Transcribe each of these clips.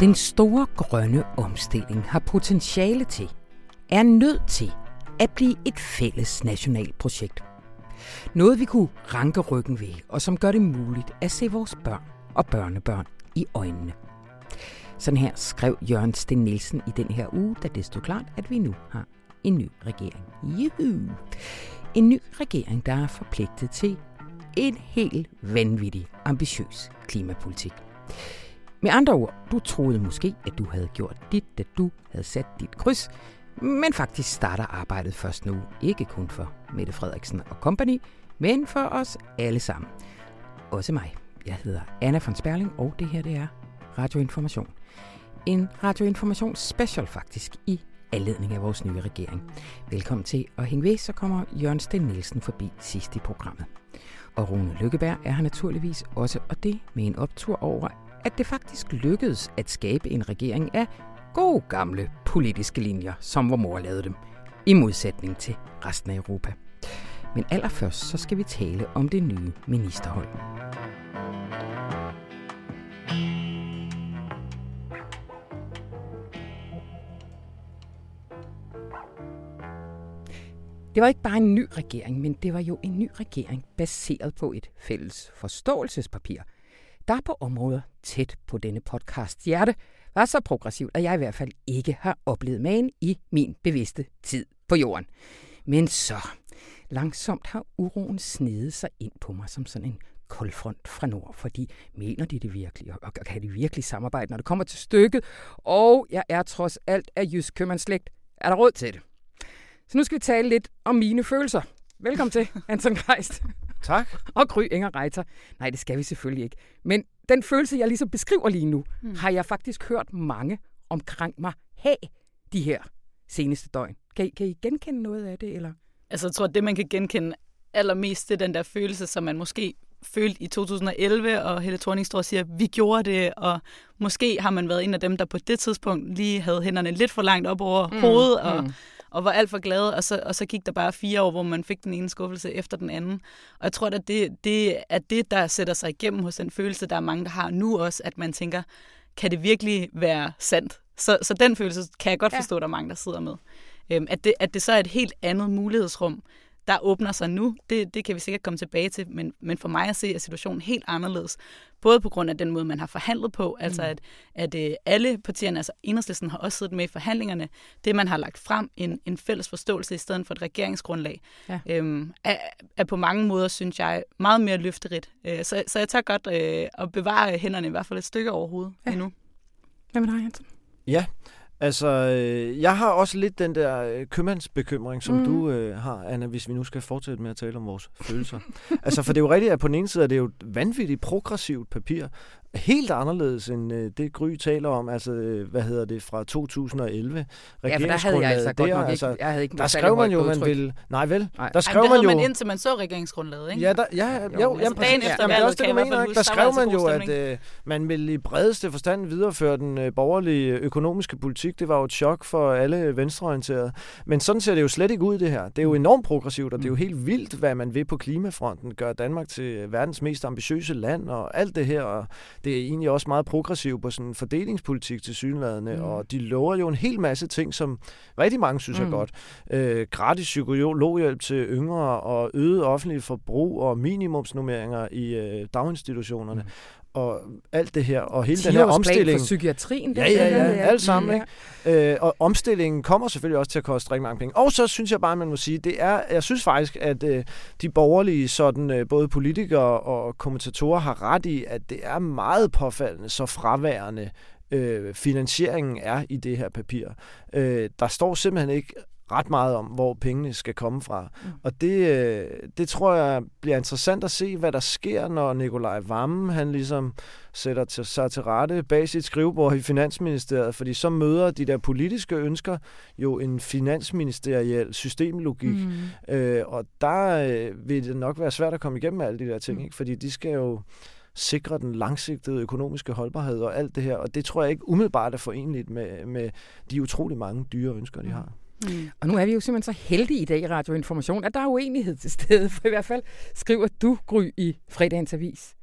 Den store grønne omstilling har potentiale til, er nødt til at blive et fælles nationalt projekt. Noget vi kunne ranke ryggen ved, og som gør det muligt at se vores børn og børnebørn i øjnene. Sådan her skrev Jørgen Sten Nielsen i den her uge, da det stod klart, at vi nu har en ny regering. Juhu! En ny regering, der er forpligtet til en helt vanvittig ambitiøs klimapolitik. Med andre ord, du troede måske, at du havde gjort dit, da du havde sat dit kryds, men faktisk starter arbejdet først nu, ikke kun for Mette Frederiksen og company, men for os alle sammen. Også mig. Jeg hedder Anna von Sperling, og det her det er Radioinformation. En radioinformation special faktisk i anledning af vores nye regering. Velkommen til at hænge ved, så kommer Jørgen Sten Nielsen forbi sidst i programmet. Og Rune Lykkeberg er her naturligvis også, og det med en optur over, at det faktisk lykkedes at skabe en regering af gode gamle politiske linjer, som vor mor lavede dem, i modsætning til resten af Europa. Men allerførst så skal vi tale om det nye ministerhold. Det var ikke bare en ny regering, men det var jo en ny regering baseret på et fælles forståelsespapir, der på områder tæt på denne podcast hjerte var så progressivt, at jeg i hvert fald ikke har oplevet magen i min bevidste tid på jorden. Men så, langsomt har uroen snedet sig ind på mig som sådan en koldfront fra nord, fordi mener de det virkelig, og kan de virkelig samarbejde, når det kommer til stykket, og jeg er trods alt af jysk købmandslægt. Er der råd til det? Så nu skal vi tale lidt om mine følelser. Velkommen til, Anton Geist. Tak. Og Gry Inger Reiter. Nej, det skal vi selvfølgelig ikke. Men den følelse, jeg ligesom beskriver lige nu, hmm. har jeg faktisk hørt mange omkring mig have de her seneste døgn. Kan I, kan I genkende noget af det? Eller? Altså, jeg tror, at det, man kan genkende allermest, det er den der følelse, som man måske følte i 2011, og Helle Thorning står og siger, vi gjorde det, og måske har man været en af dem, der på det tidspunkt lige havde hænderne lidt for langt op over mm, hovedet, og mm og var alt for glad, og så, og så gik der bare fire år, hvor man fik den ene skuffelse efter den anden. Og jeg tror, at det, det er det, der sætter sig igennem hos den følelse, der er mange, der har nu også, at man tænker, kan det virkelig være sandt? Så, så den følelse kan jeg godt forstå, ja. der er mange, der sidder med. Øhm, at, det, at det så er et helt andet mulighedsrum, der åbner sig nu, det, det kan vi sikkert komme tilbage til, men, men for mig at se er situationen helt anderledes. Både på grund af den måde, man har forhandlet på, altså mm. at, at at øh, alle partierne, altså enhedslisten har også siddet med i forhandlingerne, det man har lagt frem, en, en fælles forståelse i stedet for et regeringsgrundlag, ja. øhm, er, er på mange måder, synes jeg, meget mere løfterigt. Øh, så, så jeg tager godt øh, at bevare hænderne i hvert fald et stykke over hovedet ja. endnu. Hvad med dig, Hansen? Ja, Altså, øh, jeg har også lidt den der øh, købmandsbekymring, som mm. du øh, har, Anna, hvis vi nu skal fortsætte med at tale om vores følelser. altså, for det er jo rigtigt, at på den ene side er det jo et vanvittigt progressivt papir, helt anderledes end øh, det Gry taler om, altså øh, hvad hedder det, fra 2011. Ja, for der havde jeg altså godt nok ikke, altså, jeg havde ikke Der skrev man jo, man ville, nej vel, nej. der skrev Ej, man jo, man indtil man så regeringsgrundlaget, ikke? Ja, der, ja, jo, jo, jo altså, dagen efter valget, kan, kan mener, Der skrev man jo, at øh, man ville i bredeste forstand videreføre den øh, borgerlige økonomiske politik. Det var jo et chok for alle venstreorienterede. Men sådan ser det jo slet ikke ud, det her. Det er jo enormt progressivt, og det er jo mm. helt vildt, hvad man vil på klimafronten. Gør Danmark til verdens mest ambitiøse land, og alt det her. Og det er egentlig også meget progressiv på sådan fordelingspolitik til synlædende, mm. og de lover jo en hel masse ting, som rigtig mange synes mm. er godt. Øh, gratis psykologhjælp til yngre, og øget offentlig forbrug, og minimumsnummeringer i øh, daginstitutionerne. Mm og alt det her, og hele den her omstilling. for psykiatrien. Ja, ja, ja, ja, alt sammen. Ikke? Øh, og omstillingen kommer selvfølgelig også til at koste rigtig mange penge. Og så synes jeg bare, man må sige, det er, jeg synes faktisk, at øh, de borgerlige, sådan, øh, både politikere og kommentatorer, har ret i, at det er meget påfaldende, så fraværende øh, finansieringen er i det her papir. Øh, der står simpelthen ikke ret meget om, hvor pengene skal komme fra. Mm. Og det, øh, det tror jeg bliver interessant at se, hvad der sker, når Nikolaj Vammen, han ligesom sætter til, sig til rette bag sit skrivebord i Finansministeriet, fordi så møder de der politiske ønsker jo en finansministeriel systemlogik. Mm. Øh, og der øh, vil det nok være svært at komme igennem med alle de der ting, mm. ikke? fordi de skal jo sikre den langsigtede økonomiske holdbarhed og alt det her, og det tror jeg ikke umiddelbart er forenligt med, med de utrolig mange dyre ønsker, de mm. har. Mm. Og nu er vi jo simpelthen så heldige i dag i Radioinformation, at der er uenighed til stede, for i hvert fald skriver du, Gry, i fredagens avis,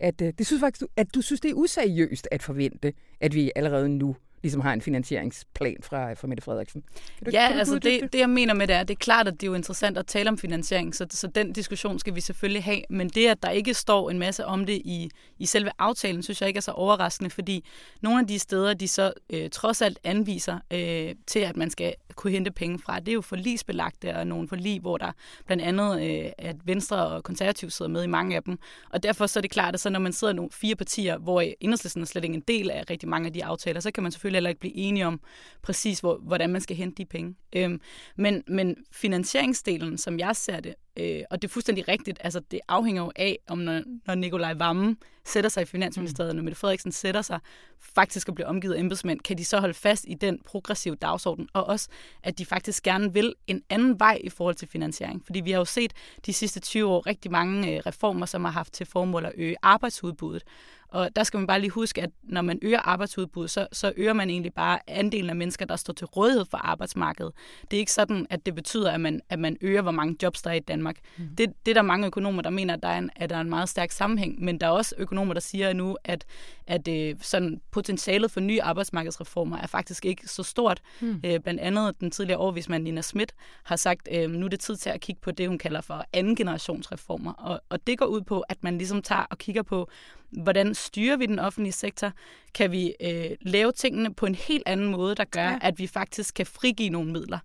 at øh, det synes faktisk, at du synes, det er useriøst at forvente, at vi allerede nu ligesom har en finansieringsplan fra, fra Mette Frederiksen. Kan du, ja, kan du altså det, det, jeg mener med det er, det er klart, at det er jo interessant at tale om finansiering, så, så den diskussion skal vi selvfølgelig have, men det, at der ikke står en masse om det i, i selve aftalen, synes jeg ikke er så overraskende, fordi nogle af de steder, de så øh, trods alt anviser øh, til, at man skal kunne hente penge fra, det er jo forlisbelagte og nogle forlig, hvor der blandt andet, øh, at Venstre og Konservativ sidder med i mange af dem, og derfor så er det klart, at så når man sidder nogle fire partier, hvor Enhedslisten er slet ikke en del af rigtig mange af de aftaler, så kan man selvfølgelig selvfølgelig heller ikke blive enige om præcis, hvor, hvordan man skal hente de penge. Øhm, men, men finansieringsdelen, som jeg ser det, øh, og det er fuldstændig rigtigt, altså det afhænger jo af, om når, når Nikolaj Vammen sætter sig i Finansministeriet, mm. når Mette Frederiksen sætter sig faktisk at blive omgivet af embedsmænd, kan de så holde fast i den progressive dagsorden, og også, at de faktisk gerne vil en anden vej i forhold til finansiering. Fordi vi har jo set de sidste 20 år rigtig mange øh, reformer, som har haft til formål at øge arbejdsudbuddet. Og der skal man bare lige huske, at når man øger arbejdsudbuddet, så, så øger man egentlig bare andelen af mennesker, der står til rådighed for arbejdsmarkedet. Det er ikke sådan, at det betyder, at man, at man øger, hvor mange jobs der er i Danmark. Mm. Det, det er der mange økonomer, der mener, at der, er en, at der er en meget stærk sammenhæng. Men der er også økonomer, der siger nu, at, at øh, sådan potentialet for nye arbejdsmarkedsreformer er faktisk ikke så stort. Mm. Øh, blandt andet den tidligere overvismand Nina Schmidt har sagt, øh, nu er det tid til at kigge på det, hun kalder for anden generationsreformer. Og, og det går ud på, at man ligesom tager og kigger på, hvordan styrer vi den offentlige sektor? Kan vi øh, lave tingene på en helt anden måde, der gør, ja. at vi faktisk kan frigive nogle midler?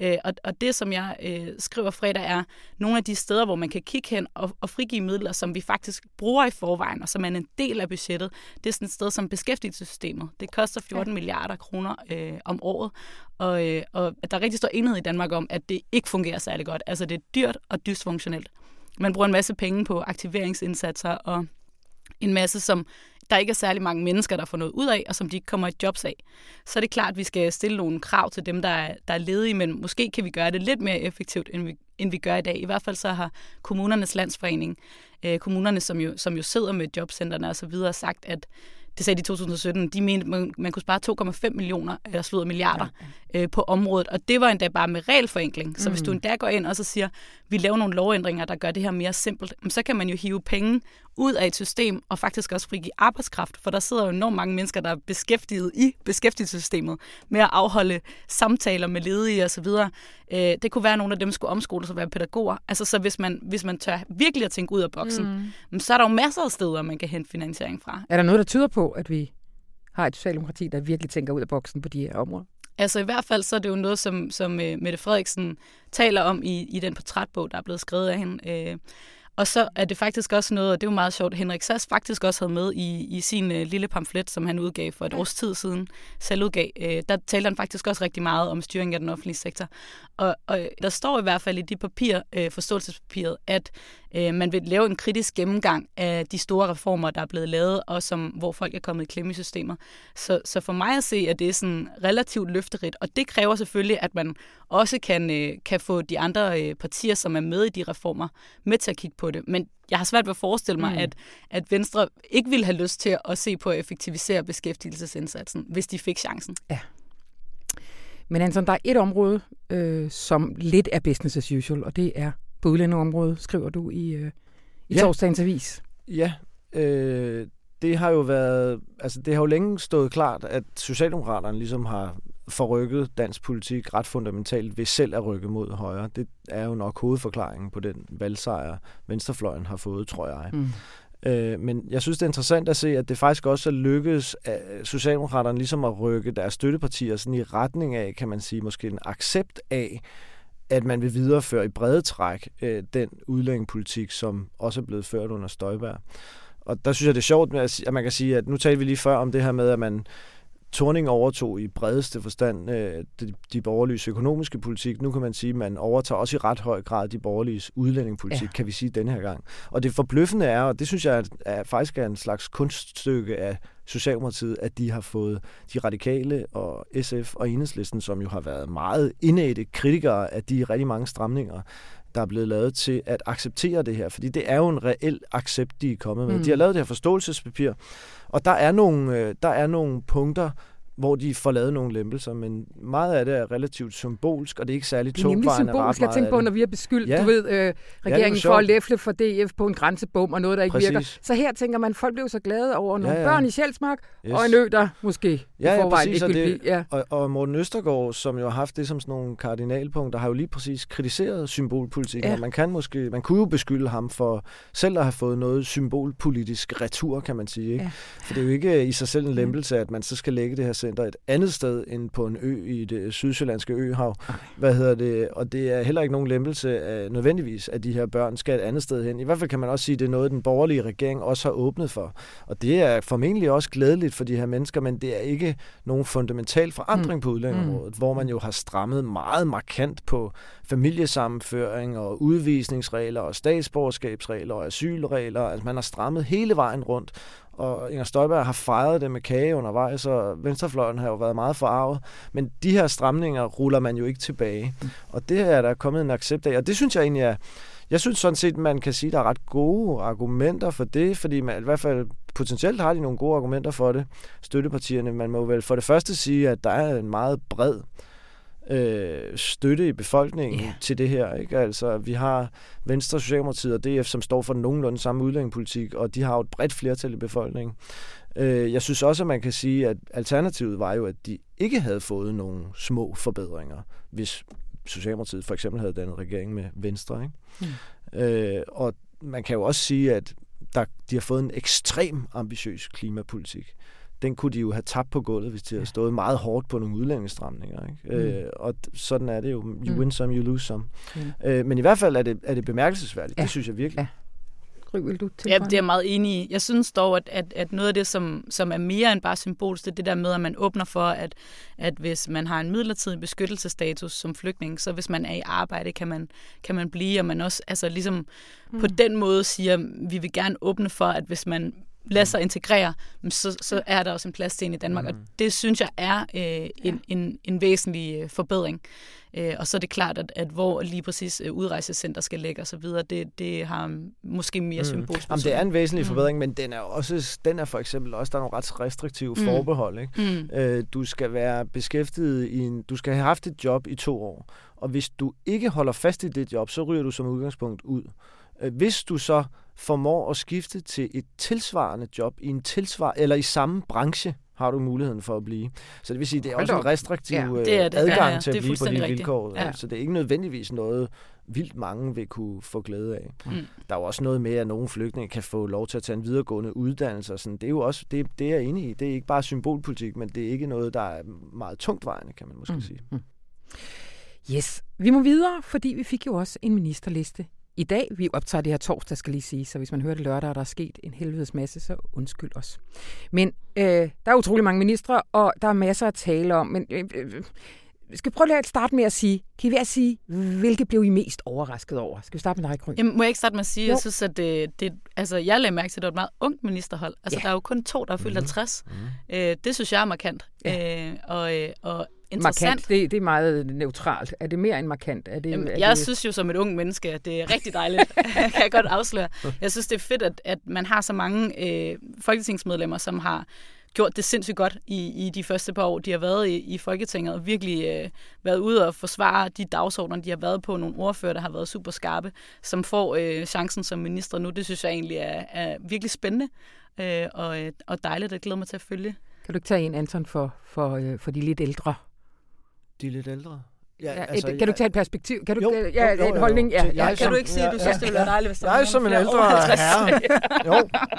Øh, og, og det, som jeg øh, skriver fredag, er nogle af de steder, hvor man kan kigge hen og, og frigive midler, som vi faktisk bruger i forvejen, og som er en del af budgettet. Det er sådan et sted som beskæftigelsessystemet. Det koster 14 ja. milliarder kroner øh, om året, og, øh, og der er rigtig stor enhed i Danmark om, at det ikke fungerer særlig godt. Altså det er dyrt og dysfunktionelt. Man bruger en masse penge på aktiveringsindsatser og en masse, som der ikke er særlig mange mennesker, der får noget ud af, og som de ikke kommer i jobs af. Så er det klart, at vi skal stille nogle krav til dem, der er, der er ledige, men måske kan vi gøre det lidt mere effektivt, end vi, end vi gør i dag. I hvert fald så har kommunernes landsforening, øh, kommunerne, som jo, som jo sidder med jobcentrene osv., sagt, at det sagde de i 2017, de mente, man, man kunne spare 2,5 millioner, eller slået milliarder. Øh, på området. Og det var endda bare med regelforenkling. Så mm. hvis du endda går ind og så siger, vi laver nogle lovændringer, der gør det her mere simpelt, så kan man jo hive penge ud af et system og faktisk også frigive arbejdskraft, for der sidder jo enormt mange mennesker, der er beskæftiget i beskæftigelsessystemet med at afholde samtaler med ledige osv. Øh, det kunne være, at nogle af dem skulle omskoles og være pædagoger. Altså, så hvis man, hvis man tør virkelig at tænke ud af boksen, mm. så er der jo masser af steder, man kan hente finansiering fra. Er der noget, der tyder på, at vi har et socialdemokrati, der virkelig tænker ud af boksen på de her områder? Altså i hvert fald så er det jo noget, som, som uh, Mette Frederiksen taler om i, i den portrætbog, der er blevet skrevet af hende. Uh, og så er det faktisk også noget, og det er jo meget sjovt, Henrik Sass faktisk også havde med i, i sin uh, lille pamflet, som han udgav for et års tid siden, selv udgav. Uh, der talte han faktisk også rigtig meget om styring af den offentlige sektor. Og, og der står i hvert fald i de papir, uh, forståelsespapiret, at uh, man vil lave en kritisk gennemgang af de store reformer, der er blevet lavet, og som, hvor folk er kommet i klemme i systemer. Så, så for mig at se, at det er sådan relativt løfterigt, og det kræver selvfølgelig, at man også kan, uh, kan få de andre uh, partier, som er med i de reformer, med til at kigge på det. Men jeg har svært ved at forestille mig, mm. at, at Venstre ikke ville have lyst til at se på at effektivisere beskæftigelsesindsatsen, hvis de fik chancen. Ja. Men Anton, der er et område, øh, som lidt er business as usual, og det er på udlændingområdet, skriver du i, øh, i ja. torsdagens avis. Ja, øh, det har jo været, altså det har jo længe stået klart, at Socialdemokraterne ligesom har forrykket dansk politik ret fundamentalt ved selv at rykke mod højre. Det er jo nok hovedforklaringen på den valgsejr, Venstrefløjen har fået, tror jeg. Mm. Øh, men jeg synes, det er interessant at se, at det faktisk også er lykkedes at Socialdemokraterne ligesom at rykke deres støttepartier sådan i retning af, kan man sige, måske en accept af, at man vil videreføre i brede træk øh, den udlændingepolitik, som også er blevet ført under Støjberg. Og der synes jeg, det er sjovt, at man kan sige, at nu talte vi lige før om det her med, at man Torning overtog i bredeste forstand øh, de, de borgerlige økonomiske politik. Nu kan man sige, at man overtager også i ret høj grad de borgerlige udlændingepolitik, ja. kan vi sige denne her gang. Og det forbløffende er, og det synes jeg er, er, faktisk er en slags kunststykke af Socialdemokratiet, at de har fået de radikale og SF og Enhedslisten, som jo har været meget indædte kritikere af de rigtig mange stramninger, der er blevet lavet til at acceptere det her. Fordi det er jo en reel accept, de er kommet med. Mm. De har lavet det her forståelsespapir, og der er nogle, øh, der er nogle punkter, hvor de får lavet nogle lempelser, men meget af det er relativt symbolsk, og det er ikke særlig Det er nemlig symbolsk. Jeg tænker på, når vi har beskyldt, Ja. du ved, øh, regeringen for at læfle for DF på en grænsebom og noget, der ikke Præcis. virker. Så her tænker man, folk blev så glade over nogle Ja, ja. børn i Sjælsmark, Yes. og en ø, der måske i Ja, ja, forvejen præcis, ikke det-. Ja. Og, og Morten Østergaard, som jo har haft det som sådan nogle kardinalpunkter, har jo lige præcis kritiseret symbolpolitikken, Ja. ja. og man kan måske, man kunne jo beskylde ham for selv at have fået noget symbolpolitisk retur, kan man sige. Ikke? Ja. For det er jo ikke i sig selv en lempelse, at man så skal lægge det her center et andet sted end på en ø i det sydsjællandske øhav. Hvad hedder det? Og det er heller ikke nogen lempelse af, nødvendigvis, at de her børn skal et andet sted hen. I hvert fald kan man også sige, at det er noget, den borgerlige regering også har åbnet for. Og det er formentlig også glædeligt for de her mennesker, men det er ikke nogen fundamental forandring mm. på udlændingområdet, mm. hvor man jo har strammet meget markant på familiesammenføring og udvisningsregler og statsborgerskabsregler og asylregler. Altså man har strammet hele vejen rundt, og Inger Støjberg har fejret det med kage undervejs, og Venstrefløjen har jo været meget forarvet. Men de her stramninger ruller man jo ikke tilbage. Og det er der kommet en accept af, og det synes jeg egentlig er... Jeg synes sådan set, man kan sige, at der er ret gode argumenter for det, fordi man i hvert fald potentielt har de nogle gode argumenter for det, støttepartierne. Man må vel for det første sige, at der er en meget bred øh, støtte i befolkningen yeah. til det her. Ikke? Altså, vi har Venstre, Socialdemokratiet og DF, som står for nogenlunde samme udlændingepolitik, og de har jo et bredt flertal i befolkningen. Øh, jeg synes også, at man kan sige, at alternativet var jo, at de ikke havde fået nogle små forbedringer, hvis Socialdemokratiet for eksempel havde dannet regering med Venstre. Ikke? Mm. Øh, og man kan jo også sige, at der, de har fået en ekstrem ambitiøs klimapolitik. Den kunne de jo have tabt på gulvet, hvis de havde stået meget hårdt på nogle udlændingestramninger. Ikke? Mm. Øh, og sådan er det jo. You Mm. win some, you lose some. Mm. Øh, men i hvert fald er det, er det bemærkelsesværdigt. Ja. Det synes jeg virkelig. Ja. Gry, vil du Ja, tilføje? det er jeg meget enig i. Jeg synes dog, at, at, at noget af det, som, som er mere end bare symbolsk, det er det der med, at man åbner for, at, at hvis man har en midlertidig beskyttelsesstatus som flygtning, så hvis man er i arbejde, kan man, kan man blive, og man også altså ligesom mm. på den måde siger, vi vil gerne åbne for, at hvis man lader sig integrere, men så, så er der også en plads til en i Danmark, mm. og det synes jeg er øh, en, en, en væsentlig øh, forbedring. Øh, og så er det klart, at, at hvor lige præcis øh, udrejsecenter skal ligge og så videre, det, det har måske mere mm. symbolsk Jamen, det er en væsentlig Mm. forbedring, men den er også, den er for eksempel også, der er nogle ret restriktive Mm. forbehold. Ikke? Mm. Øh, du skal være beskæftiget i en, du skal have haft et job i to år, og hvis du ikke holder fast i det job, så ryger du som udgangspunkt ud. Øh, Hvis du så formår at skifte til et tilsvarende job i en tilsvar eller i samme branche, har du muligheden for at blive. Så det vil sige, det er også en restriktiv Ja, ja, det er det. adgang Ja, ja, til at blive på de rigtigt. vilkår. Ja. Så det er ikke nødvendigvis noget, vildt mange vil kunne få glæde af. Mm. Der er jo også noget med, at nogle flygtninge kan få lov til at tage en videregående uddannelse. Og sådan. Det er jo også det, det er jeg enig i. Det er ikke bare symbolpolitik, men det er ikke noget, der er meget tungtvejende, kan man måske Mm. mm. sige. Yes, vi må videre, fordi vi fik jo også en ministerliste i dag. Vi optager det her torsdag, skal lige sige, så hvis man hører det lørdag, og der er sket en helvedes masse, så undskyld os. Men øh, der er utrolig mange ministre, og der er masser at tale om, men øh, øh, vi skal prøve lige at starte med at sige, kan I være at sige, hvilke blev I mest overrasket over? Skal vi starte med dig, Gry? Jamen, må jeg ikke starte med at sige, Jo. jeg synes, at det, det, altså, jeg lagde mærke til, at det var et meget ungt ministerhold. Altså, Ja. der er jo kun to, der er fyldt Mhm. 50. Øh, det synes jeg er markant. Ja. Øh, og, øh, og interessant. Markant, det, det er meget neutralt. Er det mere end markant? Er det, Jamen, er jeg det... synes jo som et ung menneske, at det er rigtig dejligt, kan jeg godt afsløre. Jeg synes, det er fedt, at, at man har så mange øh, folketingsmedlemmer, som har gjort det sindssygt godt i, i de første par år, de har været i, i Folketinget, og virkelig øh, været ude og forsvare de dagsordner, de har været på. Nogle ordfører, der har været super skarpe, som får øh, chancen som minister nu. Det synes jeg egentlig er, er virkelig spændende øh, og, øh, og dejligt. Jeg glæder mig til at følge. Kan du ikke tage en, Anton, for, for, øh, for de lidt ældre? De er lidt ældre. Ja, altså, et, kan du tage et perspektiv? Kan du, Jo, ja, jo, jo, en holdning? Ja, ja, kan som- du ikke sige, at du ja, synes, ja. det ville være dejligt, hvis der Jeg er som en ældre over 50? herre. Jo,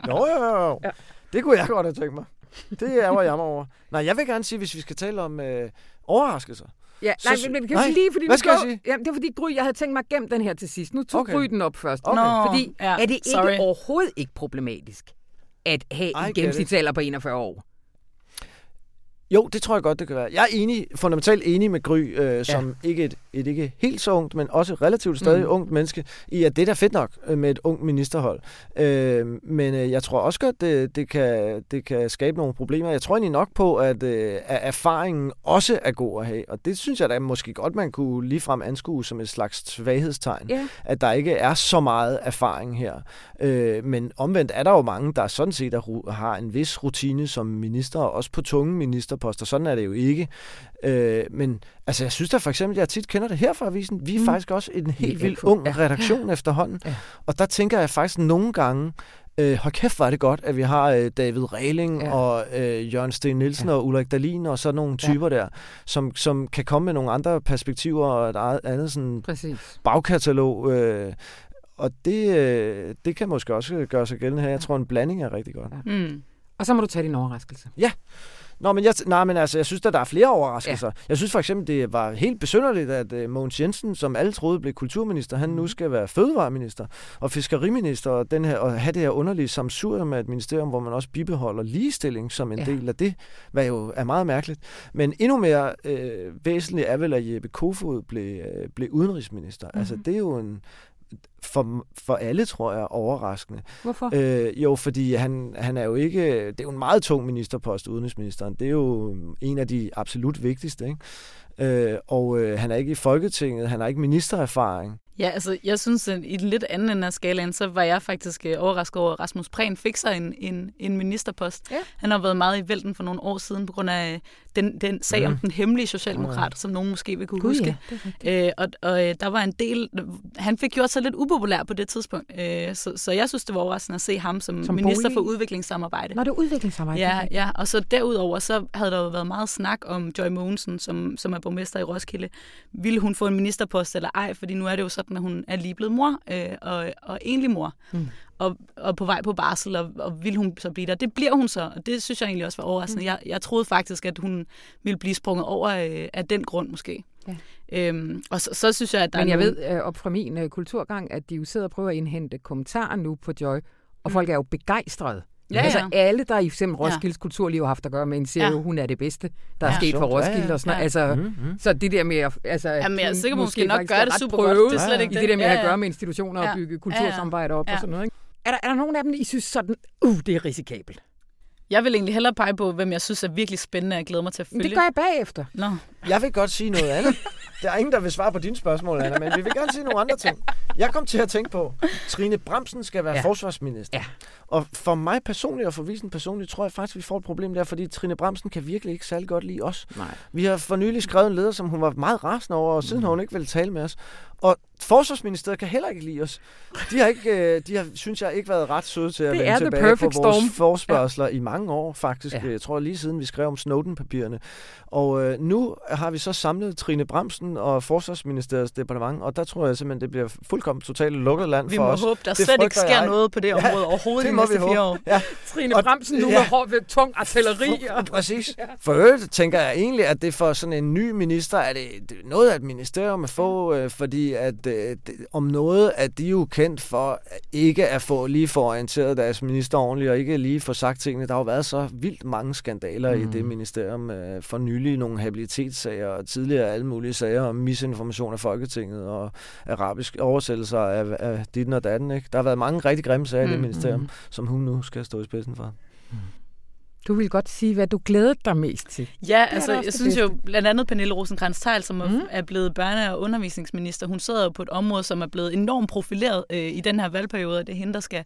jo, jo, jo. Ja. Det kunne jeg godt have tænkt mig. Det er jeg mig over. Nej, jeg vil gerne sige, hvis vi skal tale om øh, overraskelser. Ja, Så nej, men, men kan nej, vi lige, fordi hvad vi skal jeg sige? Jamen, det er fordi Gry, jeg havde tænkt mig at gemme den her til sidst. Nu tog Okay. Gry den op først. Okay. Nå, Fordi ja, er det ikke sorry. overhovedet ikke problematisk at have I en gennemsnitsalder på 41 år? Jo, det tror jeg godt, det kan være. Jeg er enig, fundamentalt enig med Gry, øh, som ja. ikke et, et ikke helt så ungt, men også relativt stadig Mm. ungt menneske, i at det er da fedt nok øh, med et ungt ministerhold. Øh, men øh, jeg tror også godt, det, det, kan, det kan skabe nogle problemer. Jeg tror egentlig nok på, at, øh, at erfaringen også er god at have, og det synes jeg da måske godt, man kunne ligefrem anskue som et slags svaghedstegn, Ja. at der ikke er så meget erfaring her. Øh, men omvendt er der jo mange, der sådan set er, har en vis rutine som minister, og også på tunge ministerposter, ministerposter. Sådan er det jo ikke. Øh, men altså, jeg synes da for eksempel, jeg tit kender det her fra avisen. Vi er mm. faktisk også en helt vildt ung ja. redaktion ja. efterhånden. Ja. Og der tænker jeg faktisk nogle gange, Øh, hold kæft, var det godt, at vi har øh, David Regling ja. og øh, Jørgen Sten Nielsen ja. og Ulrik Dalin og sådan nogle typer ja. der, som, som kan komme med nogle andre perspektiver og et andet sådan Præcis. bagkatalog. Øh, og det, øh, det kan måske også gøre sig gældende her. Jeg tror, en blanding er rigtig godt. Ja. Mm. Og så må du tage din overraskelse. Ja. Nå, men jeg, nej, men altså, jeg synes, at der er flere overraskelser. Ja. Jeg synes for eksempel, det var helt besynderligt, at uh, Mogens Jensen, som alle troede blev kulturminister, han nu mhm. skal være fødevareminister og fiskeriminister, og, den her, og have det her underlige samsur med et ministerium, hvor man også bibeholder ligestilling som en ja. del af det, hvad jo er meget mærkeligt. Men endnu mere øh, væsentligt er vel, at Jeppe Kofod blev, øh, blev udenrigsminister. Mm-hmm. Altså, det er jo en for, for alle, tror jeg, overraskende. Hvorfor? Øh, jo, fordi han, han er jo ikke... Det er jo en meget tung ministerpost, udenrigsministeren. Det er jo en af de absolut vigtigste, ikke? Øh, og øh, han er ikke i Folketinget, han har ikke ministererfaring. Ja, altså jeg synes, at i den lidt anden ende af skalaen, så var jeg faktisk øh, overrasket over, at Rasmus Prehn fik sig en, en, en ministerpost. Ja. Han har været meget i vælten for nogle år siden, på grund af øh, den, den sag mm. om den hemmelige socialdemokrat, ja. som nogen måske vil kunne God, huske. Ja, øh, og og øh, der var en del... Han fik gjort sig lidt upopulær på det tidspunkt, øh, så, så jeg synes, det var overraskende at se ham som, som minister bolig? for udviklingssamarbejde. Nå, det udviklingssamarbejde. Ja, ja, og så derudover, så havde der jo været meget snak om Joy Mogensen, som, som er borgmester i Roskilde. Ville hun få en ministerpost eller ej? Fordi nu er det jo sådan, at hun er lige blevet mor, øh, og, og egentlig mor. Mm. Og, og på vej på barsel, og, og vil hun så blive der. Det bliver hun så, og det synes jeg egentlig også var overraskende. Mm. Jeg, jeg troede faktisk, at hun ville blive sprunget over øh, af den grund måske. Ja. Øhm, og så, så synes jeg, at der Men jeg nogle... ved øh, op fra min øh, kulturgang, at de jo sidder og prøver at indhente kommentarer nu på Joy, og mm. folk er jo begejstrede. Ja, altså ja. alle, der i eksempel Roskildes ja. kulturliv har haft at gøre med en, siger ja. jo, hun er det bedste, der ja, er sket for Roskilde. Ja, ja. Og sådan ja. Altså, mm-hmm. Så det der med at... Altså, Jamen, jeg er sikker på, måske nok gøre det super godt. Det er slet ikke det. det der med ja, ja. at gøre med institutioner ja. og bygge kultursamarbejde op ja. og sådan noget. Ikke? Er, der, er der nogen af dem, I synes sådan, uh, det er risikabelt? Jeg vil egentlig hellere pege på, hvem jeg synes er virkelig spændende, og jeg glæder mig til at følge. Det gør jeg bagefter. Nå. Jeg vil godt sige noget andet. Der er ingen, der vil svare på dine spørgsmål, Anna, men vi vil gerne sige nogle andre ting. Jeg kom til at tænke på, Trine Bremsen skal være ja. forsvarsminister. Ja. Og for mig personligt og for Visen personligt, tror jeg faktisk, vi får et problem der, fordi Trine Bremsen kan virkelig ikke særlig godt lide os. Nej. Vi har for nylig skrevet en leder, som hun var meget rasende over, og siden mm. har hun ikke ville tale med os. Og Forsvarsministeriet kan heller ikke lide os. De har, ikke, øh, de har synes jeg, ikke været ret søde til at det vende tilbage på vores storm. forspørgseler ja. i mange år, faktisk. Ja. Jeg tror lige siden vi skrev om Snowden-papirerne. Og øh, nu har vi så samlet Trine Bremsen og Forsvarsministeriets departement, og der tror jeg simpelthen, det bliver fuldkommen totalt lukket land vi for os. Vi må håbe, der det slet ikke sker jeg. noget på det område ja, overhovedet det de næste fire år. Ja. Trine og, Bremsen nu ja. med hård ved tung artilleri. Og... Præcis. Ja. For øvrigt tænker jeg egentlig, at det for sådan en ny minister, er det, det er noget af et ministerium at få, øh, fordi at øh, om noget, at de er jo kendt for ikke at få lige for orienteret deres minister ordentligt, og ikke lige få sagt tingene. Der har jo været så vildt mange skandaler mm. i det ministerium. Øh, for nylig nogle habilitetssager, og tidligere alle mulige sager om misinformation af Folketinget, og arabisk oversættelser af, af dit og datten. Ikke? Der har været mange rigtig grimme sager mm. i det mm, ministerium, mm. som hun nu skal stå i spidsen for. Mm. Du vil godt sige, hvad du glæder dig mest til. Ja, det altså jeg synes bedste. jo blandt andet Pernille rosenkrantz teil som mm. er blevet børne- og undervisningsminister, hun sidder jo på et område, som er blevet enormt profileret øh, i den her valgperiode, og det er hende, der skal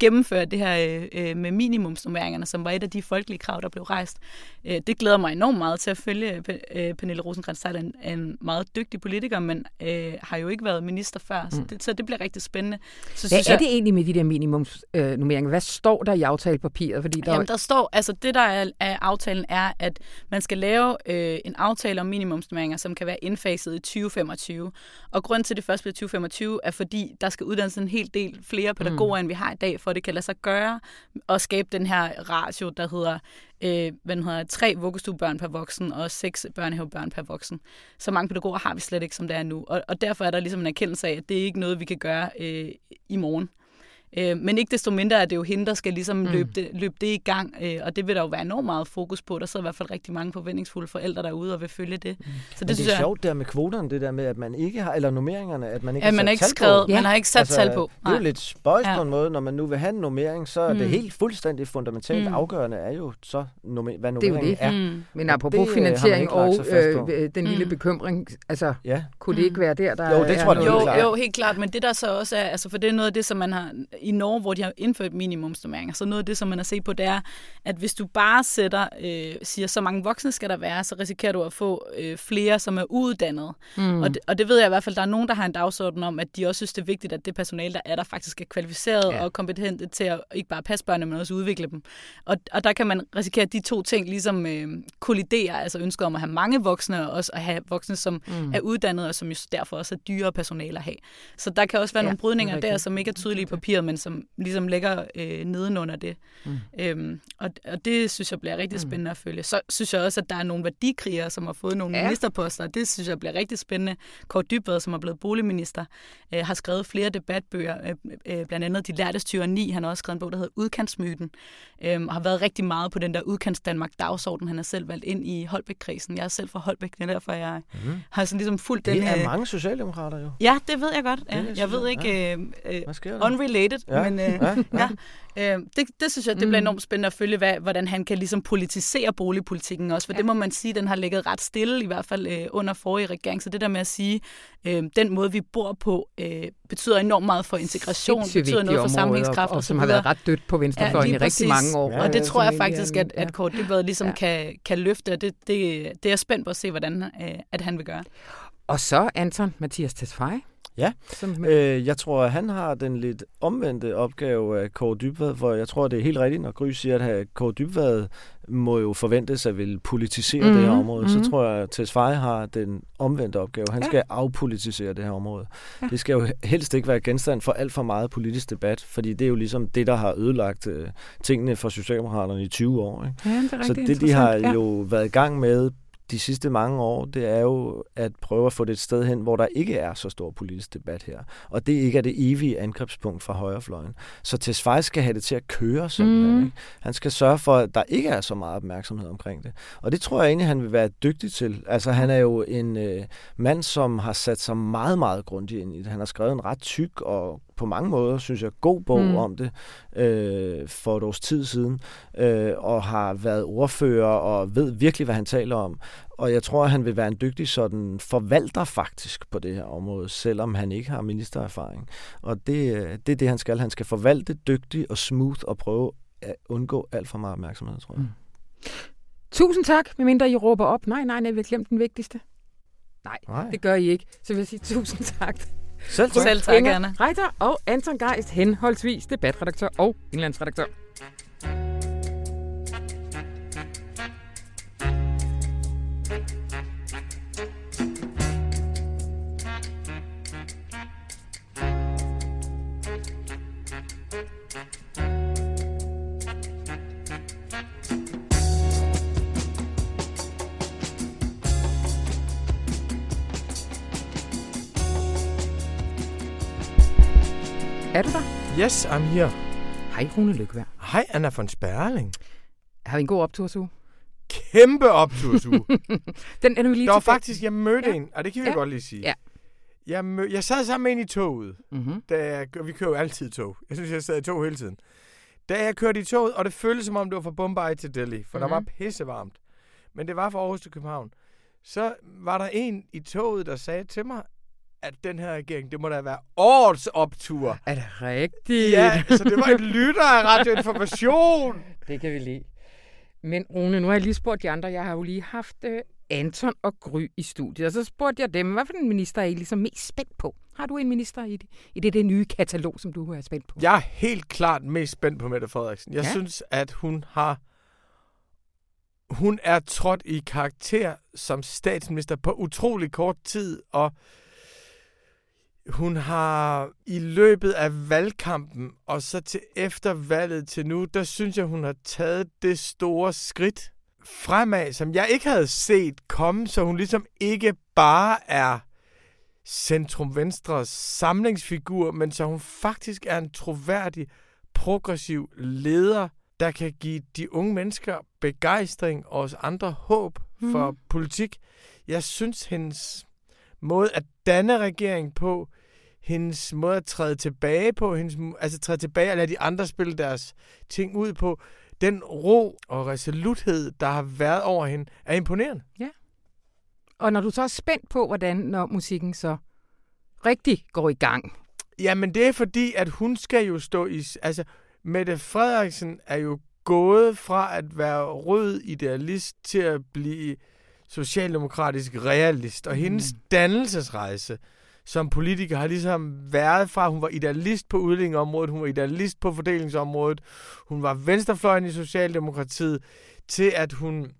gennemføre det her øh, med minimumsnummeringerne, som var et af de folkelige krav, der blev rejst. Øh, det glæder mig enormt meget til at følge. Øh, Pernille rosenkrantz er en, meget dygtig politiker, men øh, har jo ikke været minister før, mm. så, det, så det bliver rigtig spændende. Så Hvad synes er jeg, det egentlig med de der minimumsnummeringer? Hvad står der i aftalepapiret? Fordi der, jamen, der står, altså det der er af aftalen er, at man skal lave øh, en aftale om minimumsnummeringer, som kan være indfaset i 2025. Og grund til, at det først bliver 2025, er fordi, der skal uddannes en hel del flere pædagoger, mm. end vi har i dag, for at det kan lade sig gøre og skabe den her ratio, der hedder øh, hvad den hedder, tre vuggestuebørn per voksen og seks børnehavebørn per voksen. Så mange pædagoger har vi slet ikke, som det er nu. Og, og derfor er der ligesom en erkendelse af, at det er ikke noget, vi kan gøre øh, i morgen. Øh, men ikke desto mindre er det jo hende, der skal ligesom mm. løbe, det, løbe det i gang, øh, og det vil der jo være enormt meget fokus på. Der sidder i hvert fald rigtig mange forventningsfulde forældre derude og vil følge det. Mm. Så det, men det synes er jeg, sjovt der med kvoterne, det der med, at man ikke har, eller nummeringerne, at man ikke ja, har man har ikke skrevet, på. Man har ikke sat altså, tal på. Det er jo lidt spøjs ja. på en måde, når man nu vil have en nummering, så er mm. det helt fuldstændig fundamentalt mm. afgørende er jo så, nummer, hvad nummeringen det er. Jo det. er. Mm. Men apropos det, finansiering og øh, den lille mm. bekymring, altså ja. kunne det ikke være der, der Jo, det tror jeg, jo, jo, helt klart, men det der så også er, altså for det er noget af det, som man har i Norge, hvor de har indført minimumsnummeringer, så noget af det, som man har set på, det er, at hvis du bare sætter, øh, siger, så mange voksne skal der være, så risikerer du at få øh, flere, som er uddannet. Mm. Og, det, og det ved jeg i hvert fald, der er nogen, der har en dagsorden om, at de også synes, det er vigtigt, at det personale, der er der, faktisk er kvalificeret ja. og kompetente til at ikke bare passe børnene, men også udvikle dem. Og, og der kan man risikere, at de to ting ligesom øh, kolliderer, altså ønsket om at have mange voksne, og også at have voksne, som mm. er uddannede, og som jo derfor også er dyre personale at have. Så der kan også være ja, nogle brydninger der, som ikke er tydelige på papiret, men som ligesom ligger øh, nedenunder det. Mm. Øhm, og, og det synes jeg bliver rigtig mm. spændende at følge. Så synes jeg også, at der er nogle værdikrigere, som har fået nogle ja. ministerposter, det synes jeg bliver rigtig spændende. Kåre Dybvad, som er blevet boligminister, øh, har skrevet flere debatbøger, øh, øh, blandt andet De Lærtes Tyranni. Han har også skrevet en bog, der hedder Udkantsmyten, øh, og har været rigtig meget på den der Udkants Danmark dagsorden. Han har selv valgt ind i Holbæk-kredsen. Jeg er selv fra Holbæk, det er derfor, jeg mm. har sådan ligesom fulgt det den... Det er øh, mange socialdemokrater jo. Ja, det ved jeg godt. Ja. Det, jeg ved ikke... Ja. Øh, øh, unrelated, ja. men... Øh, ja. ja. Øh, det, det synes jeg, det bliver mm. enormt spændende at følge, hvad, hvordan han kan ligesom politisere boligpolitikken også, for ja. det må man sige, den har ligget ret stille, i hvert fald øh, under forrige regering. Så det der med at sige, øh, den måde vi bor på, øh, betyder enormt meget for integration, betyder noget for samlingskraft. Og, og, som har været ret dødt på venstrefløjen ja, i rigtig mange år. Ja, og det tror jeg faktisk, at, at Kort Dybvad ligesom ja. kan, kan løfte, og det, det, det er jeg spændt på at se, hvordan øh, at han vil gøre. Og så Anton Mathias Tesfaye. Ja, øh, jeg tror, at han har den lidt omvendte opgave af Kåre Dybvad, hvor jeg tror, det er helt rigtigt, når Gry siger, at Kåre Dybvad må jo forventes at vil politisere mm-hmm. det her mhm, område. Mm-hmm. Så mhm. tror jeg, at Tesfaye har den omvendte opgave. Han ja. skal afpolitisere det her område. Ja. Det skal jo helst ikke være genstand for alt for meget politisk debat, fordi det er jo ligesom det, der har ødelagt uh, tingene for Socialdemokraterne i 20 år. Ikke? Ja, det er så det, de har ja. jo været i gang med de sidste mange år, det er jo at prøve at få det et sted hen, hvor der ikke er så stor politisk debat her. Og det ikke er det evige angrebspunkt fra højrefløjen. Så Tesfaye skal have det til at køre simpelthen. Mm. Ikke? Han skal sørge for, at der ikke er så meget opmærksomhed omkring det. Og det tror jeg egentlig, han vil være dygtig til. Altså han er jo en øh, mand, som har sat sig meget, meget grundigt ind i det. Han har skrevet en ret tyk og på mange måder, synes jeg, god bog mm. om det øh, for et års tid siden, øh, og har været ordfører og ved virkelig, hvad han taler om. Og jeg tror, at han vil være en dygtig sådan forvalter faktisk på det her område, selvom han ikke har ministererfaring. Og det, øh, det er det, han skal. Han skal forvalte dygtigt og smooth og prøve at undgå alt for meget opmærksomhed, tror jeg. Mm. Tusind tak, medmindre I råber op. Nej, nej, nej, vi har glemt den vigtigste. Nej, nej, det gør I ikke. Så vil jeg sige tusind tak. Selv tak. Selv tak, Anna. Reiter og Anton Geist, henholdsvis debatredaktør og indlandsredaktør. Yes, I'm here. Hej, Rune Lykkeberg. Hej, Anna von Sperling. Har vi en god optursuge? Kæmpe optursuge. Den er nu lige Der var faktisk, jeg mødte ja. en, og det kan vi ja. godt lige sige. Ja. Jeg, mø- jeg sad sammen med en i toget. Mm-hmm. Da jeg, vi kører jo altid tog. Jeg synes, jeg sad i tog hele tiden. Da jeg kørte i toget, og det føltes som om, det var fra Bombay til Delhi, for mm-hmm. der var mhm. pissevarmt. Men det var fra Aarhus til København. Så var der en i toget, der sagde til mig, at den her regering, det må da være årets optur. Er det rigtigt? Ja, så det var en lytter af radioinformation. det kan vi lide. Men Rune, nu har jeg lige spurgt de andre. Jeg har jo lige haft uh, Anton og Gry i studiet, og så spurgte jeg dem, hvad for en minister er I ligesom mest spændt på? Har du en minister i det, i det, det nye katalog, som du er spændt på? Jeg er helt klart mest spændt på Mette Frederiksen. Jeg ja. synes, at hun har hun er trådt i karakter som statsminister på utrolig kort tid, og hun har i løbet af valgkampen, og så til efter valget til nu, der synes jeg, hun har taget det store skridt fremad, som jeg ikke havde set komme, så hun ligesom ikke bare er centrum-venstre samlingsfigur, men så hun faktisk er en troværdig, progressiv leder, der kan give de unge mennesker begejstring og os andre håb for mm. politik. Jeg synes, hendes måde at danne regering på, hendes måde at træde tilbage på, hendes, altså træde tilbage og lade de andre spille deres ting ud på, den ro og resoluthed, der har været over hende, er imponerende. Ja. Og når du så er spændt på, hvordan når musikken så rigtig går i gang, Jamen, det er fordi, at hun skal jo stå i... Altså, Mette Frederiksen er jo gået fra at være rød idealist til at blive socialdemokratisk realist. Og mm. hendes dannelsesrejse som politiker har ligesom været fra, hun var idealist på udlændingeområdet, hun var idealist på fordelingsområdet, hun var venstrefløjen i Socialdemokratiet, til at hun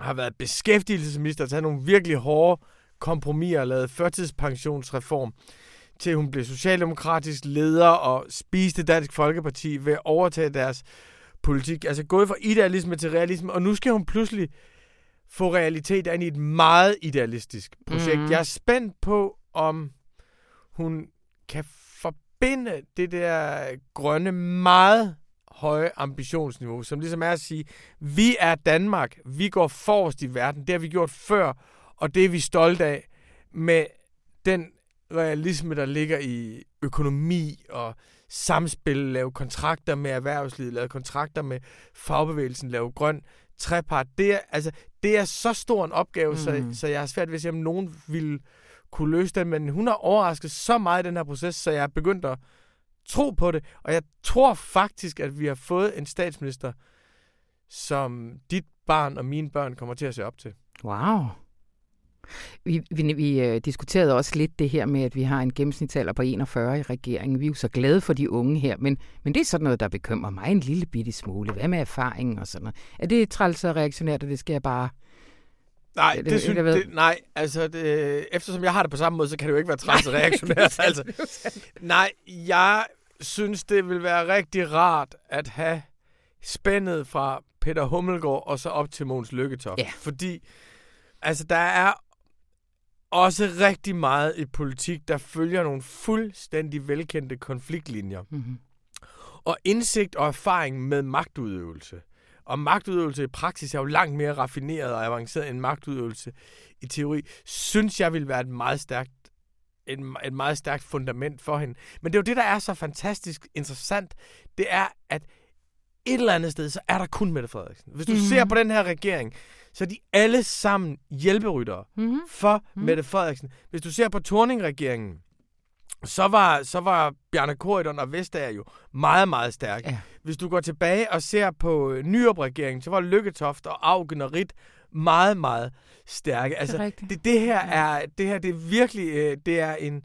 har været beskæftigelsesminister, taget nogle virkelig hårde kompromiser, lavet førtidspensionsreform, til hun blev socialdemokratisk leder og spiste Dansk Folkeparti ved at overtage deres politik. Altså gået fra idealisme til realisme, og nu skal hun pludselig få realitet ind i et meget idealistisk projekt. Mm. Jeg er spændt på, om hun kan forbinde det der grønne, meget høje ambitionsniveau, som ligesom er at sige, vi er Danmark, vi går forrest i verden, det har vi gjort før, og det er vi stolte af, med den realisme, der ligger i økonomi og samspil, lave kontrakter med erhvervslivet, lave kontrakter med fagbevægelsen, lave grøn trepart. Det er, altså, det er så stor en opgave, mm. så, så jeg har svært ved at se, om nogen vil kunne løse den, men hun har overrasket så meget i den her proces, så jeg er begyndt at tro på det, og jeg tror faktisk, at vi har fået en statsminister, som dit barn og mine børn kommer til at se op til. Wow. Vi, vi, vi øh, diskuterede også lidt det her med, at vi har en gennemsnitsalder på 41 i regeringen. Vi er jo så glade for de unge her, men, men det er sådan noget, der bekymrer mig en lille bitte smule. Hvad med erfaringen og sådan noget? Er det træls og reaktionært, og det skal jeg bare... Nej, det, det, synes, jeg det, nej, altså det, eftersom jeg har det på samme måde, så kan det jo ikke være træls og reaktionært. altså. Nej, jeg synes, det vil være rigtig rart at have spændet fra Peter Hummelgaard og så op til Måns Lykketoft. Ja. Fordi altså, der er også rigtig meget i politik, der følger nogle fuldstændig velkendte konfliktlinjer. Mm-hmm. Og indsigt og erfaring med magtudøvelse. Og magtudøvelse i praksis er jo langt mere raffineret og avanceret end magtudøvelse i teori, synes jeg vil være et meget stærkt et, et meget stærkt fundament for hende. Men det er jo det, der er så fantastisk interessant. Det er, at et eller andet sted, så er der kun Mette Frederiksen. Hvis du mm-hmm. ser på den her regering, så er de alle sammen hjælperyttere mm-hmm. for mm-hmm. Mette Frederiksen. Hvis du ser på Torning-regeringen, så var, så var Bjarne Korydon og Vestager jo meget, meget stærke. Ja. Hvis du går tilbage og ser på øh, Nyrup-regeringen, så var Lykketoft og Augen og Rit meget, meget stærke. Altså, det, det, det her er det her det er virkelig øh, det er en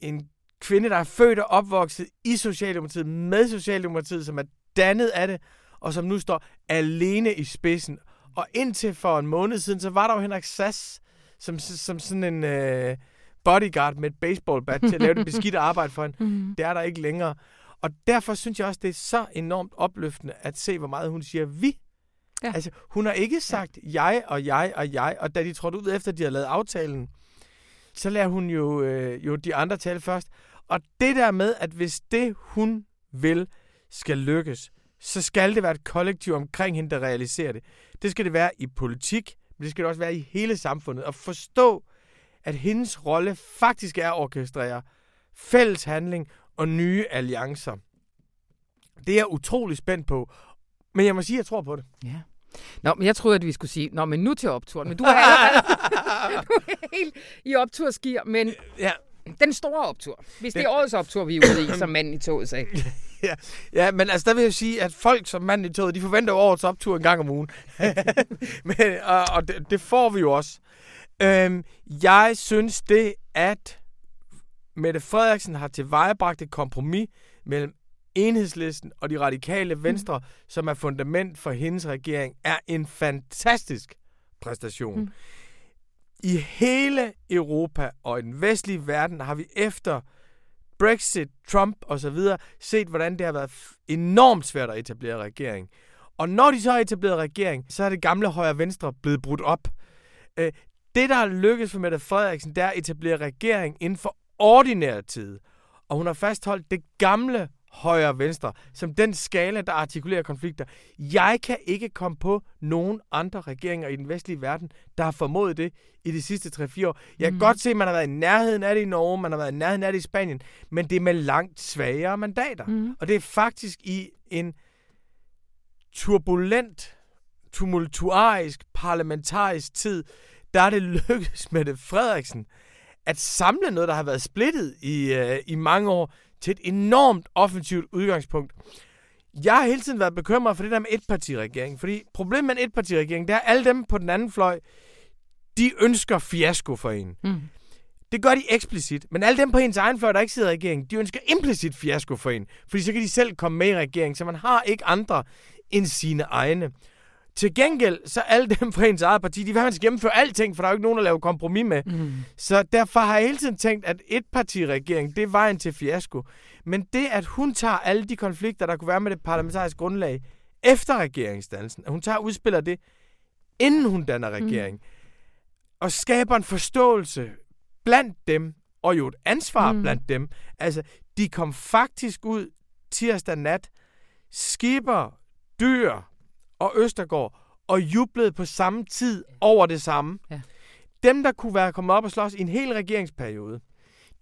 en kvinde, der er født og opvokset i Socialdemokratiet, med Socialdemokratiet, som er dannet af det, og som nu står alene i spidsen. Og indtil for en måned siden, så var der jo Henrik Sass, som, som sådan en øh, bodyguard med et baseballbat til at lave det beskidte arbejde for hende. Mm-hmm. Det er der ikke længere. Og derfor synes jeg også, det er så enormt opløftende at se, hvor meget hun siger vi. Ja. Altså, hun har ikke sagt ja. jeg og jeg og jeg, og da de trådte ud efter, de har lavet aftalen, så lader hun jo, øh, jo de andre tale først. Og det der med, at hvis det, hun vil, skal lykkes, så skal det være et kollektiv omkring hende, der realiserer det. Det skal det være i politik, men det skal det også være i hele samfundet. Og forstå, at hendes rolle faktisk er at orkestrere fælles handling og nye alliancer. Det er jeg utrolig spændt på. Men jeg må sige, at jeg tror på det. Ja. Nå, men jeg troede, at vi skulle sige, nå, men nu til opturen. Men du er allerede du er helt i optursgear, men Ja, den store optur. Hvis det er Den- årets optur, vi er ude i, som manden i toget sagde. ja, ja, men altså der vil jeg sige, at folk som mand i toget, de forventer jo årets optur en gang om ugen. men, og og det, det får vi jo også. Øhm, jeg synes det, at Mette Frederiksen har tilvejebragt et kompromis mellem enhedslisten og de radikale venstre, mm. som er fundament for hendes regering, er en fantastisk præstation. Mm. Mm. I hele Europa og i den vestlige verden har vi efter Brexit, Trump osv. set, hvordan det har været enormt svært at etablere regering. Og når de så har etableret regering, så er det gamle højre-venstre blevet brudt op. Øh, det, der er lykkedes for Mette Frederiksen, det er at etablere regering inden for ordinær tid. Og hun har fastholdt det gamle højre-venstre som den skala, der artikulerer konflikter. Jeg kan ikke komme på nogen andre regeringer i den vestlige verden, der har formået det i de sidste 3-4 år. Jeg kan Mhm. godt se, at man har været i nærheden af det i Norge, man har været i nærheden af det i Spanien, men det er med langt svagere mandater. Mm. Og det er faktisk i en turbulent, tumultuarisk, parlamentarisk tid, der er det lykkedes med det Frederiksen at samle noget, der har været splittet i, øh, i mange år, til et enormt offensivt udgangspunkt. Jeg har hele tiden været bekymret for det der med etpartiregering, fordi problemet med en etpartiregering, det er, at alle dem på den anden fløj, de ønsker fiasko for en. Mm. Det gør de eksplicit, men alle dem på ens egen fløj, der ikke sidder i regeringen, de ønsker implicit fiasko for en, fordi så kan de selv komme med i regeringen, så man har ikke andre end sine egne. Til gengæld, så alle dem fra ens eget parti, de vil have, gennemføre alting, for der er jo ikke nogen, der laver kompromis med. Mm. Så derfor har jeg hele tiden tænkt, at et partiregering, det er vejen til fiasko. Men det, at hun tager alle de konflikter, der kunne være med det parlamentariske grundlag efter regeringsdannelsen, at hun tager og udspiller det, inden hun danner regering, mm. og skaber en forståelse blandt dem, og jo et ansvar mm. blandt dem. Altså, de kom faktisk ud tirsdag nat, Skipper, Dyr og Østergaard, og jublede på samme tid over det samme. Ja. Dem, der kunne være kommet op og slås i en hel regeringsperiode,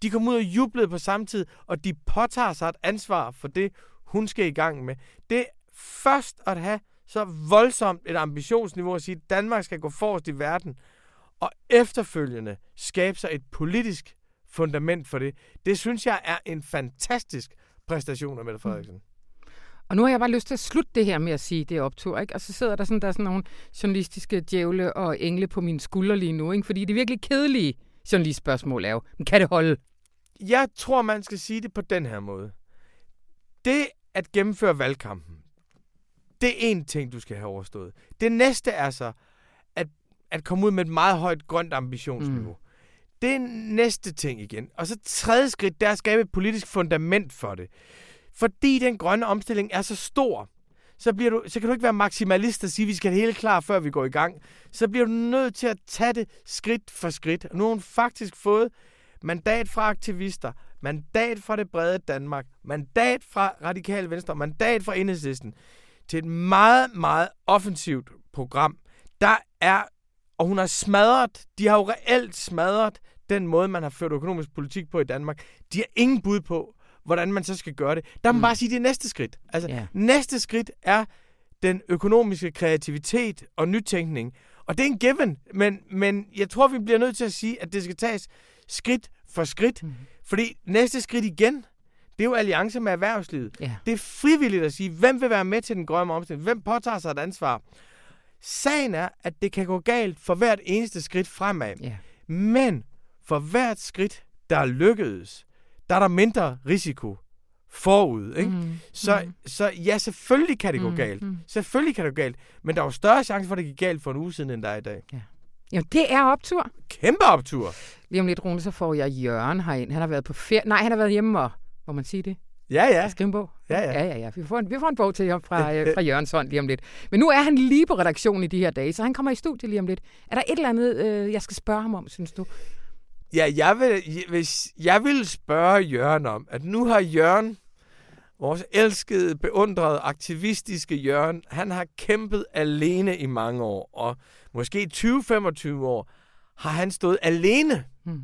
de kom ud og jublede på samme tid, og de påtager sig et ansvar for det, hun skal i gang med. Det er først at have så voldsomt et ambitionsniveau at sige, at Danmark skal gå forrest i verden, og efterfølgende skabe sig et politisk fundament for det. Det synes jeg er en fantastisk præstation af Mette Frederiksen. Og nu har jeg bare lyst til at slutte det her med at sige, det er optur, ikke? Og så sidder der sådan, der er sådan nogle journalistiske djævle og engle på mine skuldre lige nu, ikke? Fordi det virkelig kedelige journalistspørgsmål er jo, men kan det holde? Jeg tror, man skal sige det på den her måde. Det at gennemføre valgkampen, det er en ting, du skal have overstået. Det næste er så at, at komme ud med et meget højt grønt ambitionsniveau. Mm. Det er næste ting igen. Og så tredje skridt, der er at skabe et politisk fundament for det. Fordi den grønne omstilling er så stor, så, bliver du, så kan du ikke være maksimalist og sige, at vi skal have det hele klar, før vi går i gang. Så bliver du nødt til at tage det skridt for skridt. Og nu har hun faktisk fået mandat fra aktivister, mandat fra det brede Danmark, mandat fra Radikale Venstre, mandat fra Enhedslisten til et meget, meget offensivt program. Der er, og hun har smadret, de har jo reelt smadret den måde, man har ført økonomisk politik på i Danmark. De har ingen bud på, hvordan man så skal gøre det. Der må mm. bare sige, det er næste skridt. Altså, Ja. næste skridt er den økonomiske kreativitet og nytænkning. Og det er en given, men, men jeg tror, vi bliver nødt til at sige, at det skal tages skridt for skridt. Mm. Fordi næste skridt igen, det er jo alliance med erhvervslivet. Ja. Det er frivilligt at sige, hvem vil være med til den grønne omstilling? Hvem påtager sig et ansvar? Sagen er, at det kan gå galt for hvert eneste skridt fremad. Ja. Men for hvert skridt, der er lykkedes, der er der mindre risiko forud. Ikke? Mm. Mm. Så, så ja, selvfølgelig kan det gå Mm, galt. mm. Selvfølgelig kan det gå galt. Men der er jo større chance for, at det gik galt for en uge siden, end der er i dag. Jamen, det er optur. Kæmpe optur. Lige om lidt, Rune, så får jeg Jørgen herind. Han har været på ferie. Nej, han har været hjemme og... Må man sige det? Ja, ja. Skrive en bog? Ja, ja. ja, ja, ja. Vi, får en, vi får en bog til ham fra, øh, fra Jørgens hånd lige om lidt. Men nu er han lige på redaktionen i de her dage, så han kommer i studiet lige om lidt. Er der et eller andet, øh, jeg skal spørge ham om, synes du? Ja, jeg vil, hvis jeg vil spørge Jørgen om, at nu har Jørgen, vores elskede, beundrede, aktivistiske Jørgen, han har kæmpet alene i mange år, og måske 20-25 år har han stået alene Hmm.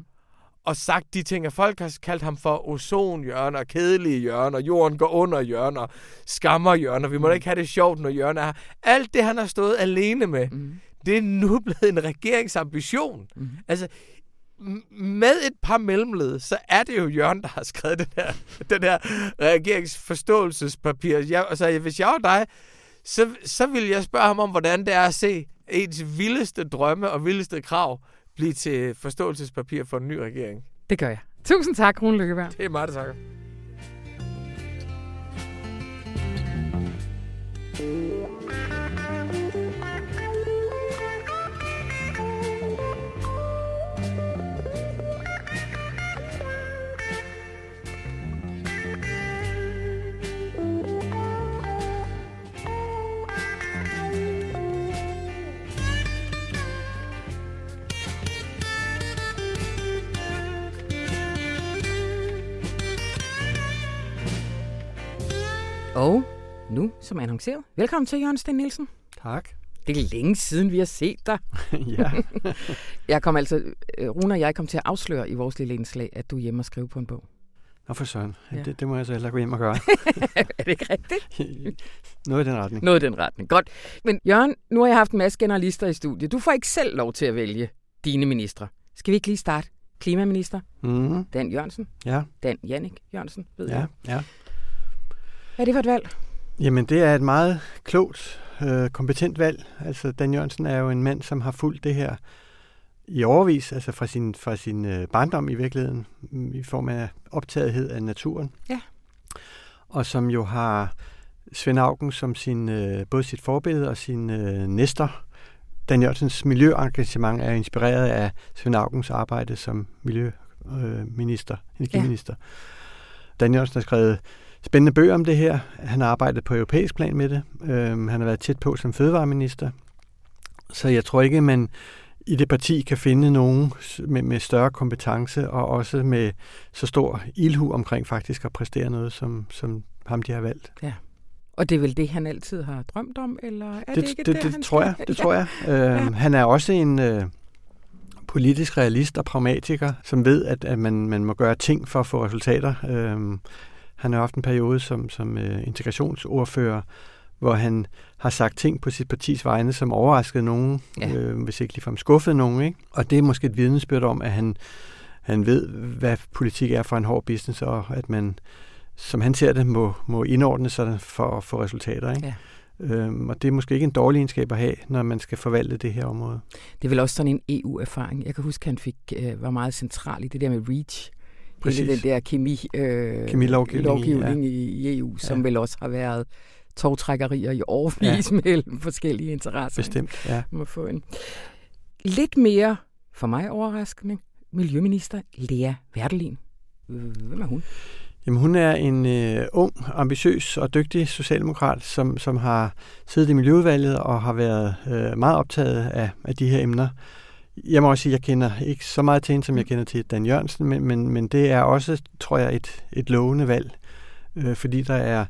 og sagt de ting, at folk har kaldt ham for ozon Jørgen og kedelige Jørgen, og jorden går under Jørgen og skammer Jørgen, og vi må da ikke have det sjovt, når Jørgen er her. Alt det, han har stået alene med, Mm. det er nu blevet en regeringsambition. Mm. Altså, med et par mellemled, så er det jo Jørgen, der har skrevet den her, den her regeringsforståelsespapir. Jeg, altså, hvis jeg var dig, så, så ville jeg spørge ham om, hvordan det er at se ens vildeste drømme og vildeste krav blive til forståelsespapir for en ny regering. Det gør jeg. Tusind tak, Rune Lykkeberg. Det er meget, takker. Og nu, som annonceret, velkommen til Jørgen Sten Nielsen. Tak. Det er længe siden, vi har set dig. ja. Jeg kom altså, øh, Rune og jeg kom til at afsløre i vores lille indslag, at du er hjemme og skrive på en bog. Nå for søren. Ja. Det, det må jeg så hellere gå hjem og gøre. er det ikke rigtigt? Noget i den retning. Noget i den retning. Godt. Men Jørgen, nu har jeg haft en masse generalister i studiet. Du får ikke selv lov til at vælge dine ministre. Skal vi ikke lige starte klimaminister, Mm, Dan Jørgensen. ja, Dan Jannik Jørgensen, ved ja, jeg. ja. Hvad er det for et valg? Jamen, det er et meget klogt, øh, kompetent valg. Altså, Dan Jørgensen er jo en mand, som har fulgt det her i overvis, altså fra sin, fra sin øh, barndom i virkeligheden, mm, i form af optagethed af naturen. Ja. Og som jo har Svend Augen som sin, øh, både sit forbillede og sin øh, næster. Dan Jørgensens miljøengagement er inspireret af Svend Augens arbejde som miljøminister, energiminister. Ja. Dan Jørgensen har skrevet spændende bøger om det her. Han har arbejdet på europæisk plan med det. Øhm, han har været tæt på som fødevareminister. Så jeg tror ikke, man i det parti kan finde nogen med, med større kompetence og også med så stor ilhu omkring faktisk at præstere noget, som, som ham de har valgt. Og det er vel det, han altid har drømt om, eller er det, det, ikke det, der, det, han tror jeg. Det tror jeg. Øhm, Han er også en øh, politisk realist og pragmatiker, som ved, at, at man, man må gøre ting for at få resultater. Øhm, han har haft en periode som, som øh, integrationsordfører, hvor han har sagt ting på sit partis vegne, som overraskede nogen, Ja. øh, hvis ikke ligefrem skuffede nogen. Ikke? Og det er måske et vidnesbyrd om, at han, han ved, hvad politik er for en hård business, og at man, som han ser det, må, må indordne sig for at få resultater. Ikke? Ja. Øhm, og det er måske ikke en dårlig egenskab at have, når man skal forvalte det her område. Det er vel også sådan en EU-erfaring. Jeg kan huske, at han fik, øh, var meget central i det der med REACH. Præcis. Hele den der kemi, øh, Kemilovgivning, lovgivning i, i EU, som Ja. vel også har været togtrækkerier i overvis ja. mellem forskellige interesser. Bestemt, ja. Må få en lidt mere, for mig overraskende, Miljøminister Lea Werdelin. Hvem er hun? Jamen, hun er en øh, ung, ambitiøs og dygtig socialdemokrat, som, som har siddet i Miljøudvalget og har været øh, meget optaget af, af de her emner. Jeg må også sige, at jeg kender ikke så meget til hende, som jeg kender til Dan Jørgensen, men, men, men det er også, tror jeg, et, et lovende valg, øh, fordi der er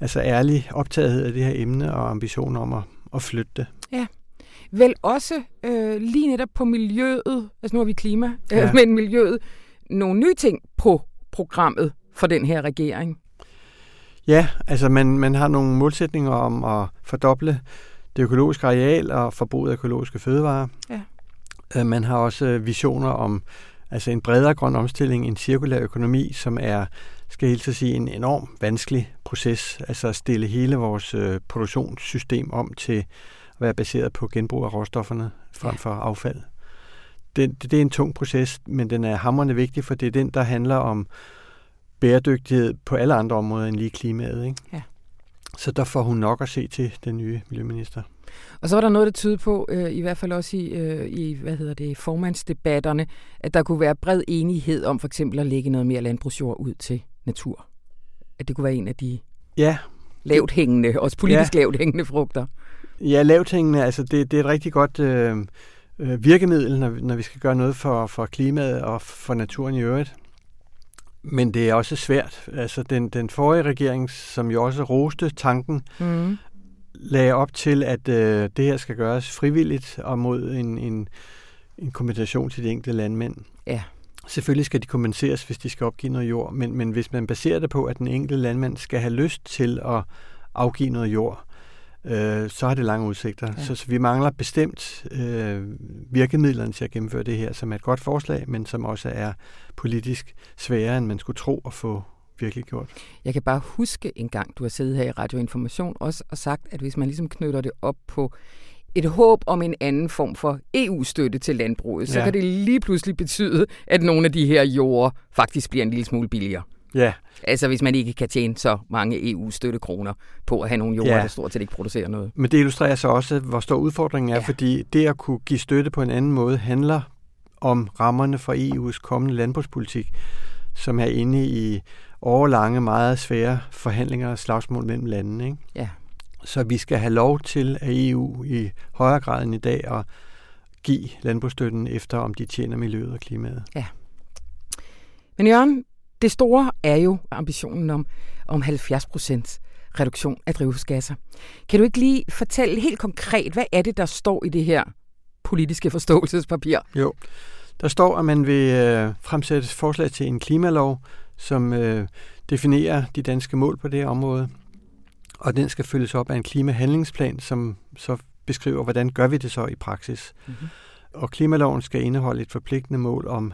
altså ærlig optagethed af det her emne og ambitioner om at, at flytte det. Vel også øh, lige netop på miljøet, altså nu har vi klima, øh, Ja. men miljøet, nogle nye ting på programmet for den her regering. Ja, altså man, man har nogle målsætninger om at fordoble det økologiske areal og forbruget af økologiske fødevarer. Ja. Øh, Man har også visioner om altså en bredere grøn omstilling, en cirkulær økonomi, som er, skal jeg helt sige, en enorm vanskelig proces. Altså at stille hele vores øh, produktionssystem om til at være baseret på genbrug af råstofferne frem for affald. Det, det, er en tung proces, men den er hammerende vigtig, for det er den, der handler om bæredygtighed på alle andre områder end lige klimaet. Ikke? Ja. Så der får hun nok at se til den nye miljøminister. Og så var der noget, der tyder på, øh, i hvert fald også i, øh, i hvad hedder det, formandsdebatterne, at der kunne være bred enighed om for eksempel at lægge noget mere landbrugsjord ud til natur. At det kunne være en af de Ja, lavt hængende, også politisk ja. lavt hængende frugter. ja lavthængende, altså det, det er et rigtig godt øh, øh, virkemiddel, når, vi- når vi skal gøre noget for, for klimaet og for naturen i øvrigt. Men det er også svært. Altså den, den forrige regering, som jo også roste tanken, Mm. Lagde op til, at øh, det her skal gøres frivilligt og mod en, en, en kompensation til de enkelte landmænd. Ja. Selvfølgelig skal de kompenseres, hvis de skal opgive noget jord, men, men hvis man baserer det på, at den enkelte landmand skal have lyst til at afgive noget jord, øh, så har det lange udsigter. Ja. Så, så vi mangler bestemt øh, virkemidlerne til at gennemføre det her, som er et godt forslag, men som også er politisk sværere, end man skulle tro at få virkelig gjort. Jeg kan bare huske en gang, du har siddet her i Radio Information også og sagt, at hvis man ligesom knytter det op på et håb om en anden form for EU-støtte til landbruget, så Ja. kan det lige pludselig betyde, at nogle af de her jorder faktisk bliver en lille smule billigere. Ja, Altså hvis man ikke kan tjene så mange EU-støttekroner på at have nogle jorder, ja. Der stort set ikke producerer noget. Men det illustrerer så også, hvor stor udfordringen er, ja. fordi det at kunne give støtte på en anden måde handler om rammerne for EU's kommende landbrugspolitik, som er inde i årlange, meget svære forhandlinger og slagsmål mellem landene. Ikke? Ja. Så vi skal have lov til at EU i højere grad end i dag at give landbrugsstøtten efter, om de tjener miljøet og klimaet. Men Jørgen, det store er jo ambitionen om, om 70 procent reduktion af drivhusgasser. Kan du ikke lige fortælle helt konkret, hvad er det, der står i det her politiske forståelsespapir? Jo. Der står, at man vil øh, fremsætte forslag til en klimalov, som øh, definerer de danske mål på det her område. Og den skal følges op af en klimahandlingsplan, som så beskriver, hvordan gør vi det så i praksis. Mm-hmm. Og klimaloven skal indeholde et forpligtende mål om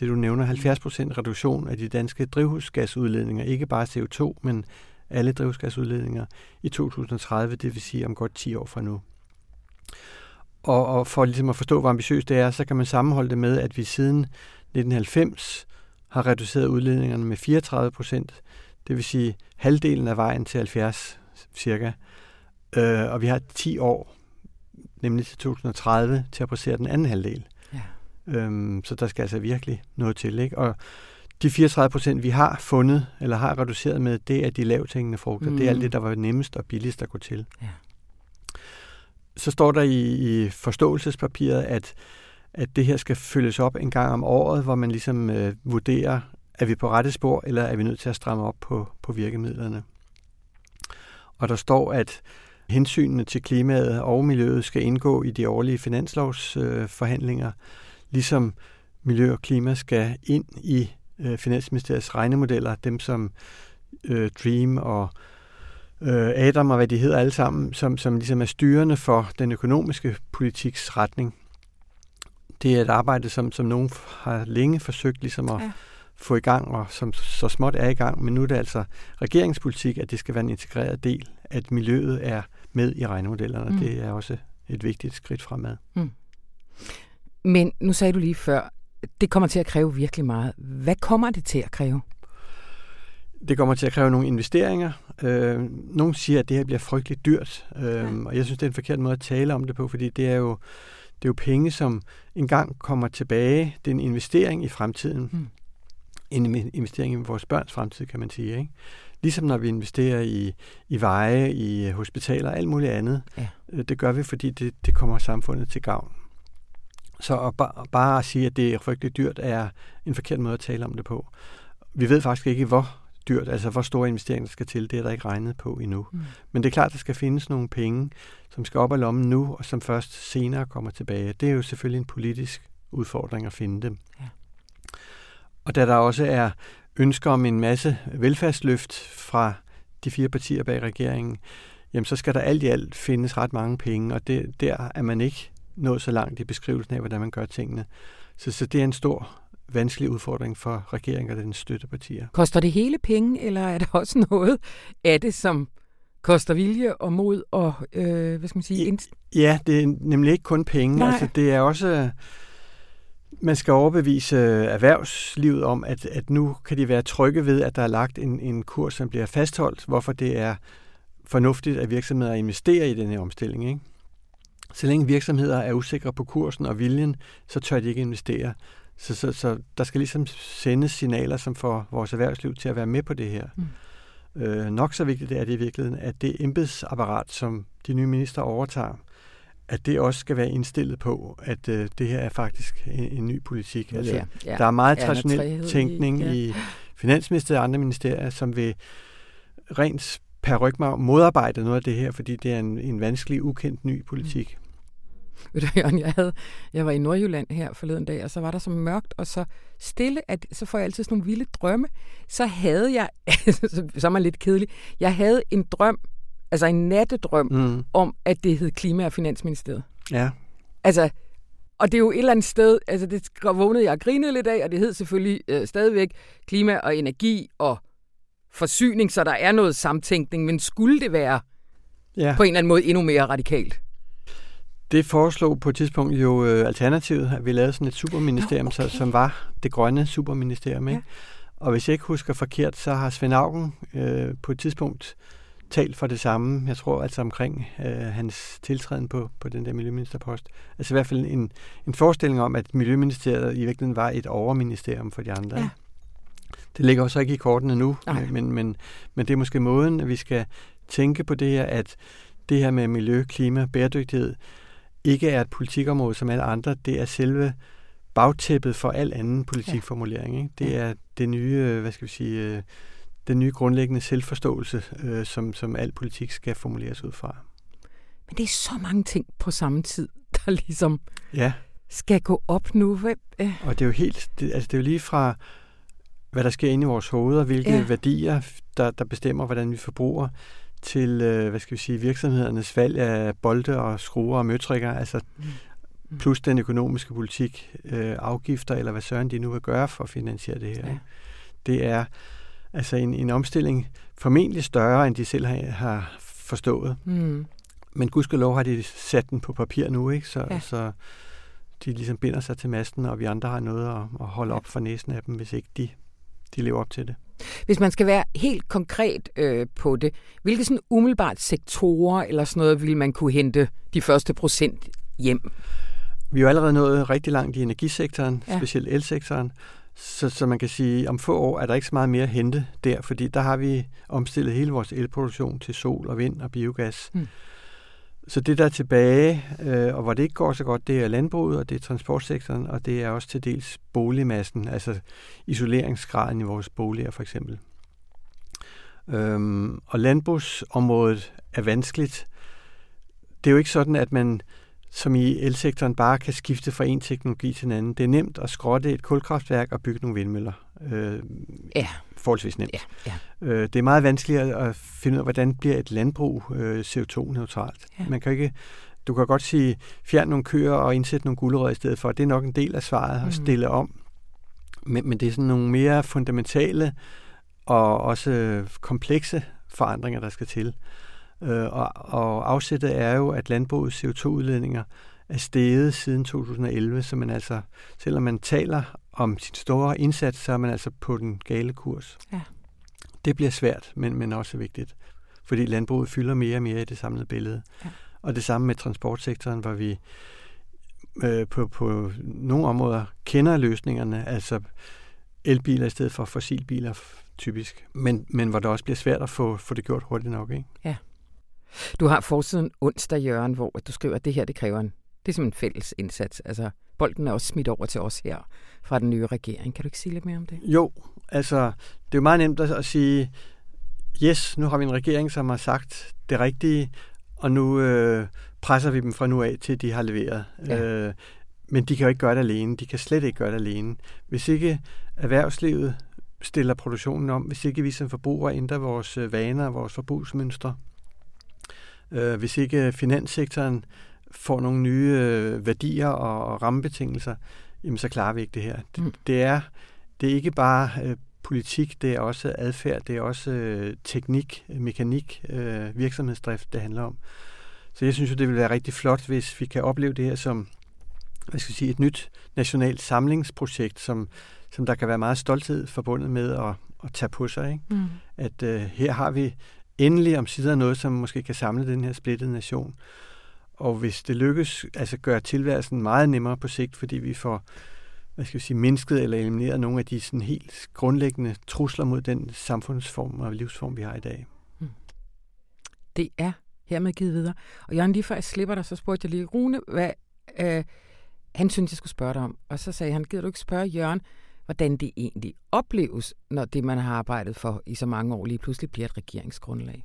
det du nævner, 70% reduktion af de danske drivhusgasudledninger, ikke bare CO2, men alle drivhusgasudledninger i 2030, det vil sige om godt 10 år fra nu. Og, og for ligesom at forstå, hvor ambitiøst det er, så kan man sammenholde det med, at vi siden 1990 har reduceret udledningerne med 34 procent. Det vil sige halvdelen af vejen til 70 cirka. Øh, og vi har 10 år, nemlig til 2030, til at passere den anden halvdel. Ja. Øhm, så der skal altså virkelig noget til. Ikke? Og de 34 procent, vi har fundet, eller har reduceret med, det er de lavt frugter. Mm. Det er alt det, der var nemmest og billigst at gå til. Ja. Så står der i, i forståelsespapiret, at, at det her skal følges op en gang om året, hvor man ligesom øh, vurderer, er vi på rette spor, eller er vi nødt til at stramme op på, på virkemidlerne. Og der står, at hensynene til klimaet og miljøet skal indgå i de årlige finanslovsforhandlinger, øh, ligesom miljø og klima skal ind i øh, Finansministeriets regnemodeller, dem som øh, Dream og øh, Adam og hvad de hedder alle sammen, som, som ligesom er styrende for den økonomiske politiks retning. Det er et arbejde, som, som nogen har længe forsøgt ligesom at ja. få i gang, og som så småt er i gang, men nu er det altså regeringspolitik, at det skal være en integreret del, at miljøet er med i regnemodellerne. Mm. Det er også et vigtigt skridt fremad. Mm. Men nu sagde du lige før, det kommer til at kræve virkelig meget. Hvad kommer det til at kræve? Det kommer til at kræve nogle investeringer. Øh, nogle siger, at det her bliver frygteligt dyrt, øh, ja. og jeg synes, det er en forkert måde at tale om det på, fordi det er jo, det er jo penge, som engang kommer tilbage. Det er en investering i fremtiden. Hmm. En investering i vores børns fremtid, kan man sige. Ikke? Ligesom når vi investerer i, i veje, i hospitaler og alt muligt andet. Ja. Øh, det gør vi, fordi det, det kommer samfundet til gavn. Så at bare, bare at sige, at det er frygteligt dyrt, er en forkert måde at tale om det på. Vi ved faktisk ikke, hvor dyrt, altså hvor store investeringer der skal til, det er der ikke regnet på endnu. Mm. Men det er klart, at der skal findes nogle penge, som skal op af lommen nu, og som først senere kommer tilbage. Det er jo selvfølgelig en politisk udfordring at finde dem. Ja. Og da der også er ønsker om en masse velfærdsløft fra de fire partier bag regeringen, jamen så skal der alt i alt findes ret mange penge, og det, der er man ikke nået så langt i beskrivelsen af, hvordan man gør tingene. Så, så det er en stor, vanskelig udfordring for regeringen og dens støttepartier. Koster det hele penge, eller er der også noget af det, som koster vilje og mod og, øh, hvad skal man sige? Ja, det er nemlig ikke kun penge. Nej. Altså, det er også... Man skal overbevise erhvervslivet om, at, at nu kan de være trygge ved, at der er lagt en, en kurs, som bliver fastholdt, hvorfor det er fornuftigt, at virksomheder investerer i den her omstilling. Ikke? Så længe virksomheder er usikre på kursen og viljen, så tør de ikke investere. Så, så, så der skal ligesom sendes signaler, som får vores erhvervsliv til at være med på det her. Mm. Øh, nok så vigtigt er det i virkeligheden, at det embedsapparat, som de nye minister overtager, at det også skal være indstillet på, at øh, det her er faktisk en, en ny politik. Altså, ja, ja. Der er meget traditionel tænkning i, ja. i Finansministeriet og andre ministerier, som vil rent per rygmarv modarbejde noget af det her, fordi det er en, en vanskelig, ukendt ny politik. Ved du, Jørgen, jeg, havde, jeg var i Nordjylland her forleden dag, og så var der så mørkt og så stille, at så får jeg altid sådan nogle vilde drømme. Så havde jeg, så er man lidt kedelig, jeg havde en drøm, altså en nattedrøm, mm. om, at det hed Klima- og Finansministeriet. Ja. Altså, og det er jo et eller andet sted, altså det vågnede jeg og grinede lidt af, og det hed selvfølgelig øh, stadigvæk klima og energi og forsyning, så der er noget samtænkning, men skulle det være ja. på en eller anden måde endnu mere radikalt? Det foreslog på et tidspunkt jo øh, Alternativet, at vi lavede sådan et superministerium, Nå, okay. så, som var det grønne superministerium. Ikke? Ja. Og hvis jeg ikke husker forkert, så har Svend Augen øh, på et tidspunkt talt for det samme. Jeg tror altså omkring øh, hans tiltræden på, på den der miljøministerpost. Altså i hvert fald en, en forestilling om, at Miljøministeriet i virkeligheden var et overministerium for de andre. Ja. Det ligger også ikke i kortene nu, men, men, men det er måske måden, at vi skal tænke på det her, at det her med miljø, klima, bæredygtighed, ikke er et politikområde som alle andre. Det er selve bagtæppet for al anden politikformulering. Ikke? Det er det nye, øh, hvad skal vi sige, øh, den nye grundlæggende selvforståelse, øh, som, som al politik skal formuleres ud fra. Men det er så mange ting på samme tid, der ligesom ja. skal gå op nu. Og det er jo helt, det, altså det er jo lige fra, hvad der sker inde i vores hoveder, hvilke ja. værdier, der, der bestemmer, hvordan vi forbruger, til, øh, hvad skal vi sige, virksomhedernes valg af bolde og skruer og møtrikker. Altså, mm. plus den økonomiske politik, øh, afgifter, eller hvad søren de nu vil gøre for at finansiere det her. Ja. Det er altså en, en omstilling formentlig større, end de selv har, har forstået. Mm. Men gudskelov har de sat den på papir nu, ikke? Så, ja. så de ligesom binder sig til masten, og vi andre har noget at, at holde op for næsen af dem, hvis ikke de, de lever op til det. Hvis man skal være helt konkret øh, på det, hvilke sådan umiddelbart sektorer eller sådan noget vil man kunne hente de første procent hjem? Vi er jo allerede nået rigtig langt i energisektoren, ja. specielt elsektoren, så, så man kan sige, at om få år er der ikke så meget mere at hente der, fordi der har vi omstillet hele vores elproduktion til sol og vind og biogas. Mm. Så det, der er tilbage, øh, og hvor det ikke går så godt, det er landbruget, og det er transportsektoren, og det er også til dels boligmassen, altså isoleringsgraden i vores boliger for eksempel. Øhm, og landbrugsområdet er vanskeligt. Det er jo ikke sådan, at man som i elsektoren bare kan skifte fra en teknologi til en anden. Det er nemt at skrotte et kulkraftværk og bygge nogle vindmøller. Øh, ja. Forholdsvis nemt. Ja. Ja. Øh, det er meget vanskeligt at finde ud af, hvordan bliver et landbrug øh, CO2-neutralt. Ja. Man kan ikke du kan godt sige, fjern nogle køer og indsætte nogle gulerødder i stedet for. Det er nok en del af svaret at mm. stille om. Men, men det er sådan nogle mere fundamentale og også komplekse forandringer, der skal til. Øh, og, og afsættet er jo, at landbrugets CO2-udledninger er steget siden 2011, så man altså, selvom man taler om sin store indsats, så er man altså på den gale kurs. Ja. Det bliver svært, men, men også vigtigt, fordi landbruget fylder mere og mere i det samlede billede. Ja. Og det samme med transportsektoren, hvor vi øh, på, på nogle områder kender løsningerne, altså elbiler i stedet for fossilbiler typisk, men, men hvor det også bliver svært at få, få det gjort hurtigt nok. Ikke? Ja. Du har forsiden onsdag, Jørgen, hvor du skriver, at det her det kræver en, det er som en fælles indsats. Altså, bolden er også smidt over til os her fra den nye regering. Kan du ikke sige lidt mere om det? Jo, altså, det er jo meget nemt at sige, yes, nu har vi en regering, som har sagt det rigtige, og nu øh, presser vi dem fra nu af, til de har leveret. Ja. Øh, men de kan jo ikke gøre det alene. De kan slet ikke gøre det alene. Hvis ikke erhvervslivet stiller produktionen om, hvis ikke vi som forbrugere ændrer vores øh, vaner og vores forbrugsmønstre, øh, hvis ikke finanssektoren får nogle nye øh, værdier og, og rammebetingelser, jamen så klarer vi ikke det her. Det, mm. det er det er ikke bare øh, politik, det er også adfærd, det er også øh, teknik, mekanik, øh, virksomhedsdrift, det handler om. Så jeg synes jo, det vil være rigtig flot, hvis vi kan opleve det her som hvad skal jeg sige, et nyt nationalt samlingsprojekt, som, som der kan være meget stolthed forbundet med at, at tage på sig. Ikke? Mm. At øh, her har vi endelig om sider noget, som måske kan samle den her splittede nation. Og hvis det lykkes, altså gøre tilværelsen meget nemmere på sigt, fordi vi får hvad skal vi sige, mindsket eller elimineret nogle af de sådan helt grundlæggende trusler mod den samfundsform og livsform, vi har i dag. Hmm. Det er hermed givet videre. Og Jørgen, lige før jeg slipper dig, så spurgte jeg lige Rune, hvad øh, han synes, jeg skulle spørge dig om. Og så sagde han, gider du ikke spørge Jørgen, hvordan det egentlig opleves, når det, man har arbejdet for i så mange år, lige pludselig bliver et regeringsgrundlag?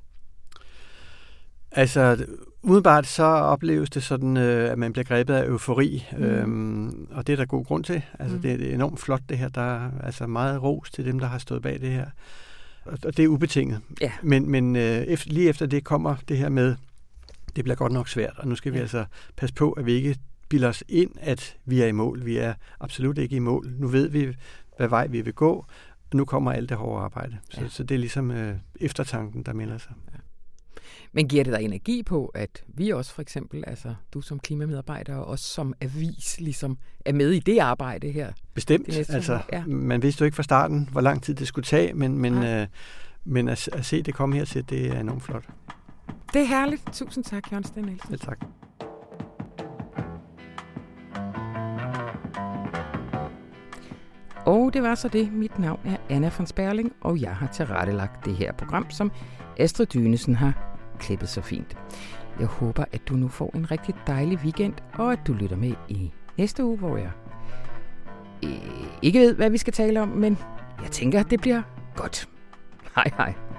Altså, udenbart så opleves det sådan, øh, at man bliver grebet af eufori, mm. øhm, og det er der god grund til. Altså, mm. det, er, enormt flot det her. Der er altså meget ros til dem, der har stået bag det her. Og det er ubetinget. Ja. Men, men øh, efter, lige efter det kommer det her med, det bliver godt nok svært, og nu skal ja. vi altså passe på, at vi ikke bilder os ind, at vi er i mål. Vi er absolut ikke i mål. Nu ved vi, hvad vej vi vil gå, og nu kommer alt det hårde arbejde. Så, ja. så det er ligesom øh, eftertanken, der melder sig. Men giver det dig energi på, at vi også for eksempel, altså du som klimamedarbejder og os som avis, ligesom er med i det arbejde her? Bestemt. Altså, ja. Man vidste jo ikke fra starten, hvor lang tid det skulle tage, men, men, øh, men at, at se det komme her til, det er enormt flot. Det er herligt. Tusind tak, Jørgen Sten Nielsen. Ja, tak. Og det var så det. Mit navn er Anna von Sperling, og jeg har tilrettelagt det her program, som Astrid Dynesen har klippet så fint. Jeg håber, at du nu får en rigtig dejlig weekend, og at du lytter med i næste uge, hvor jeg øh, ikke ved, hvad vi skal tale om, men jeg tænker, at det bliver godt. Hej hej.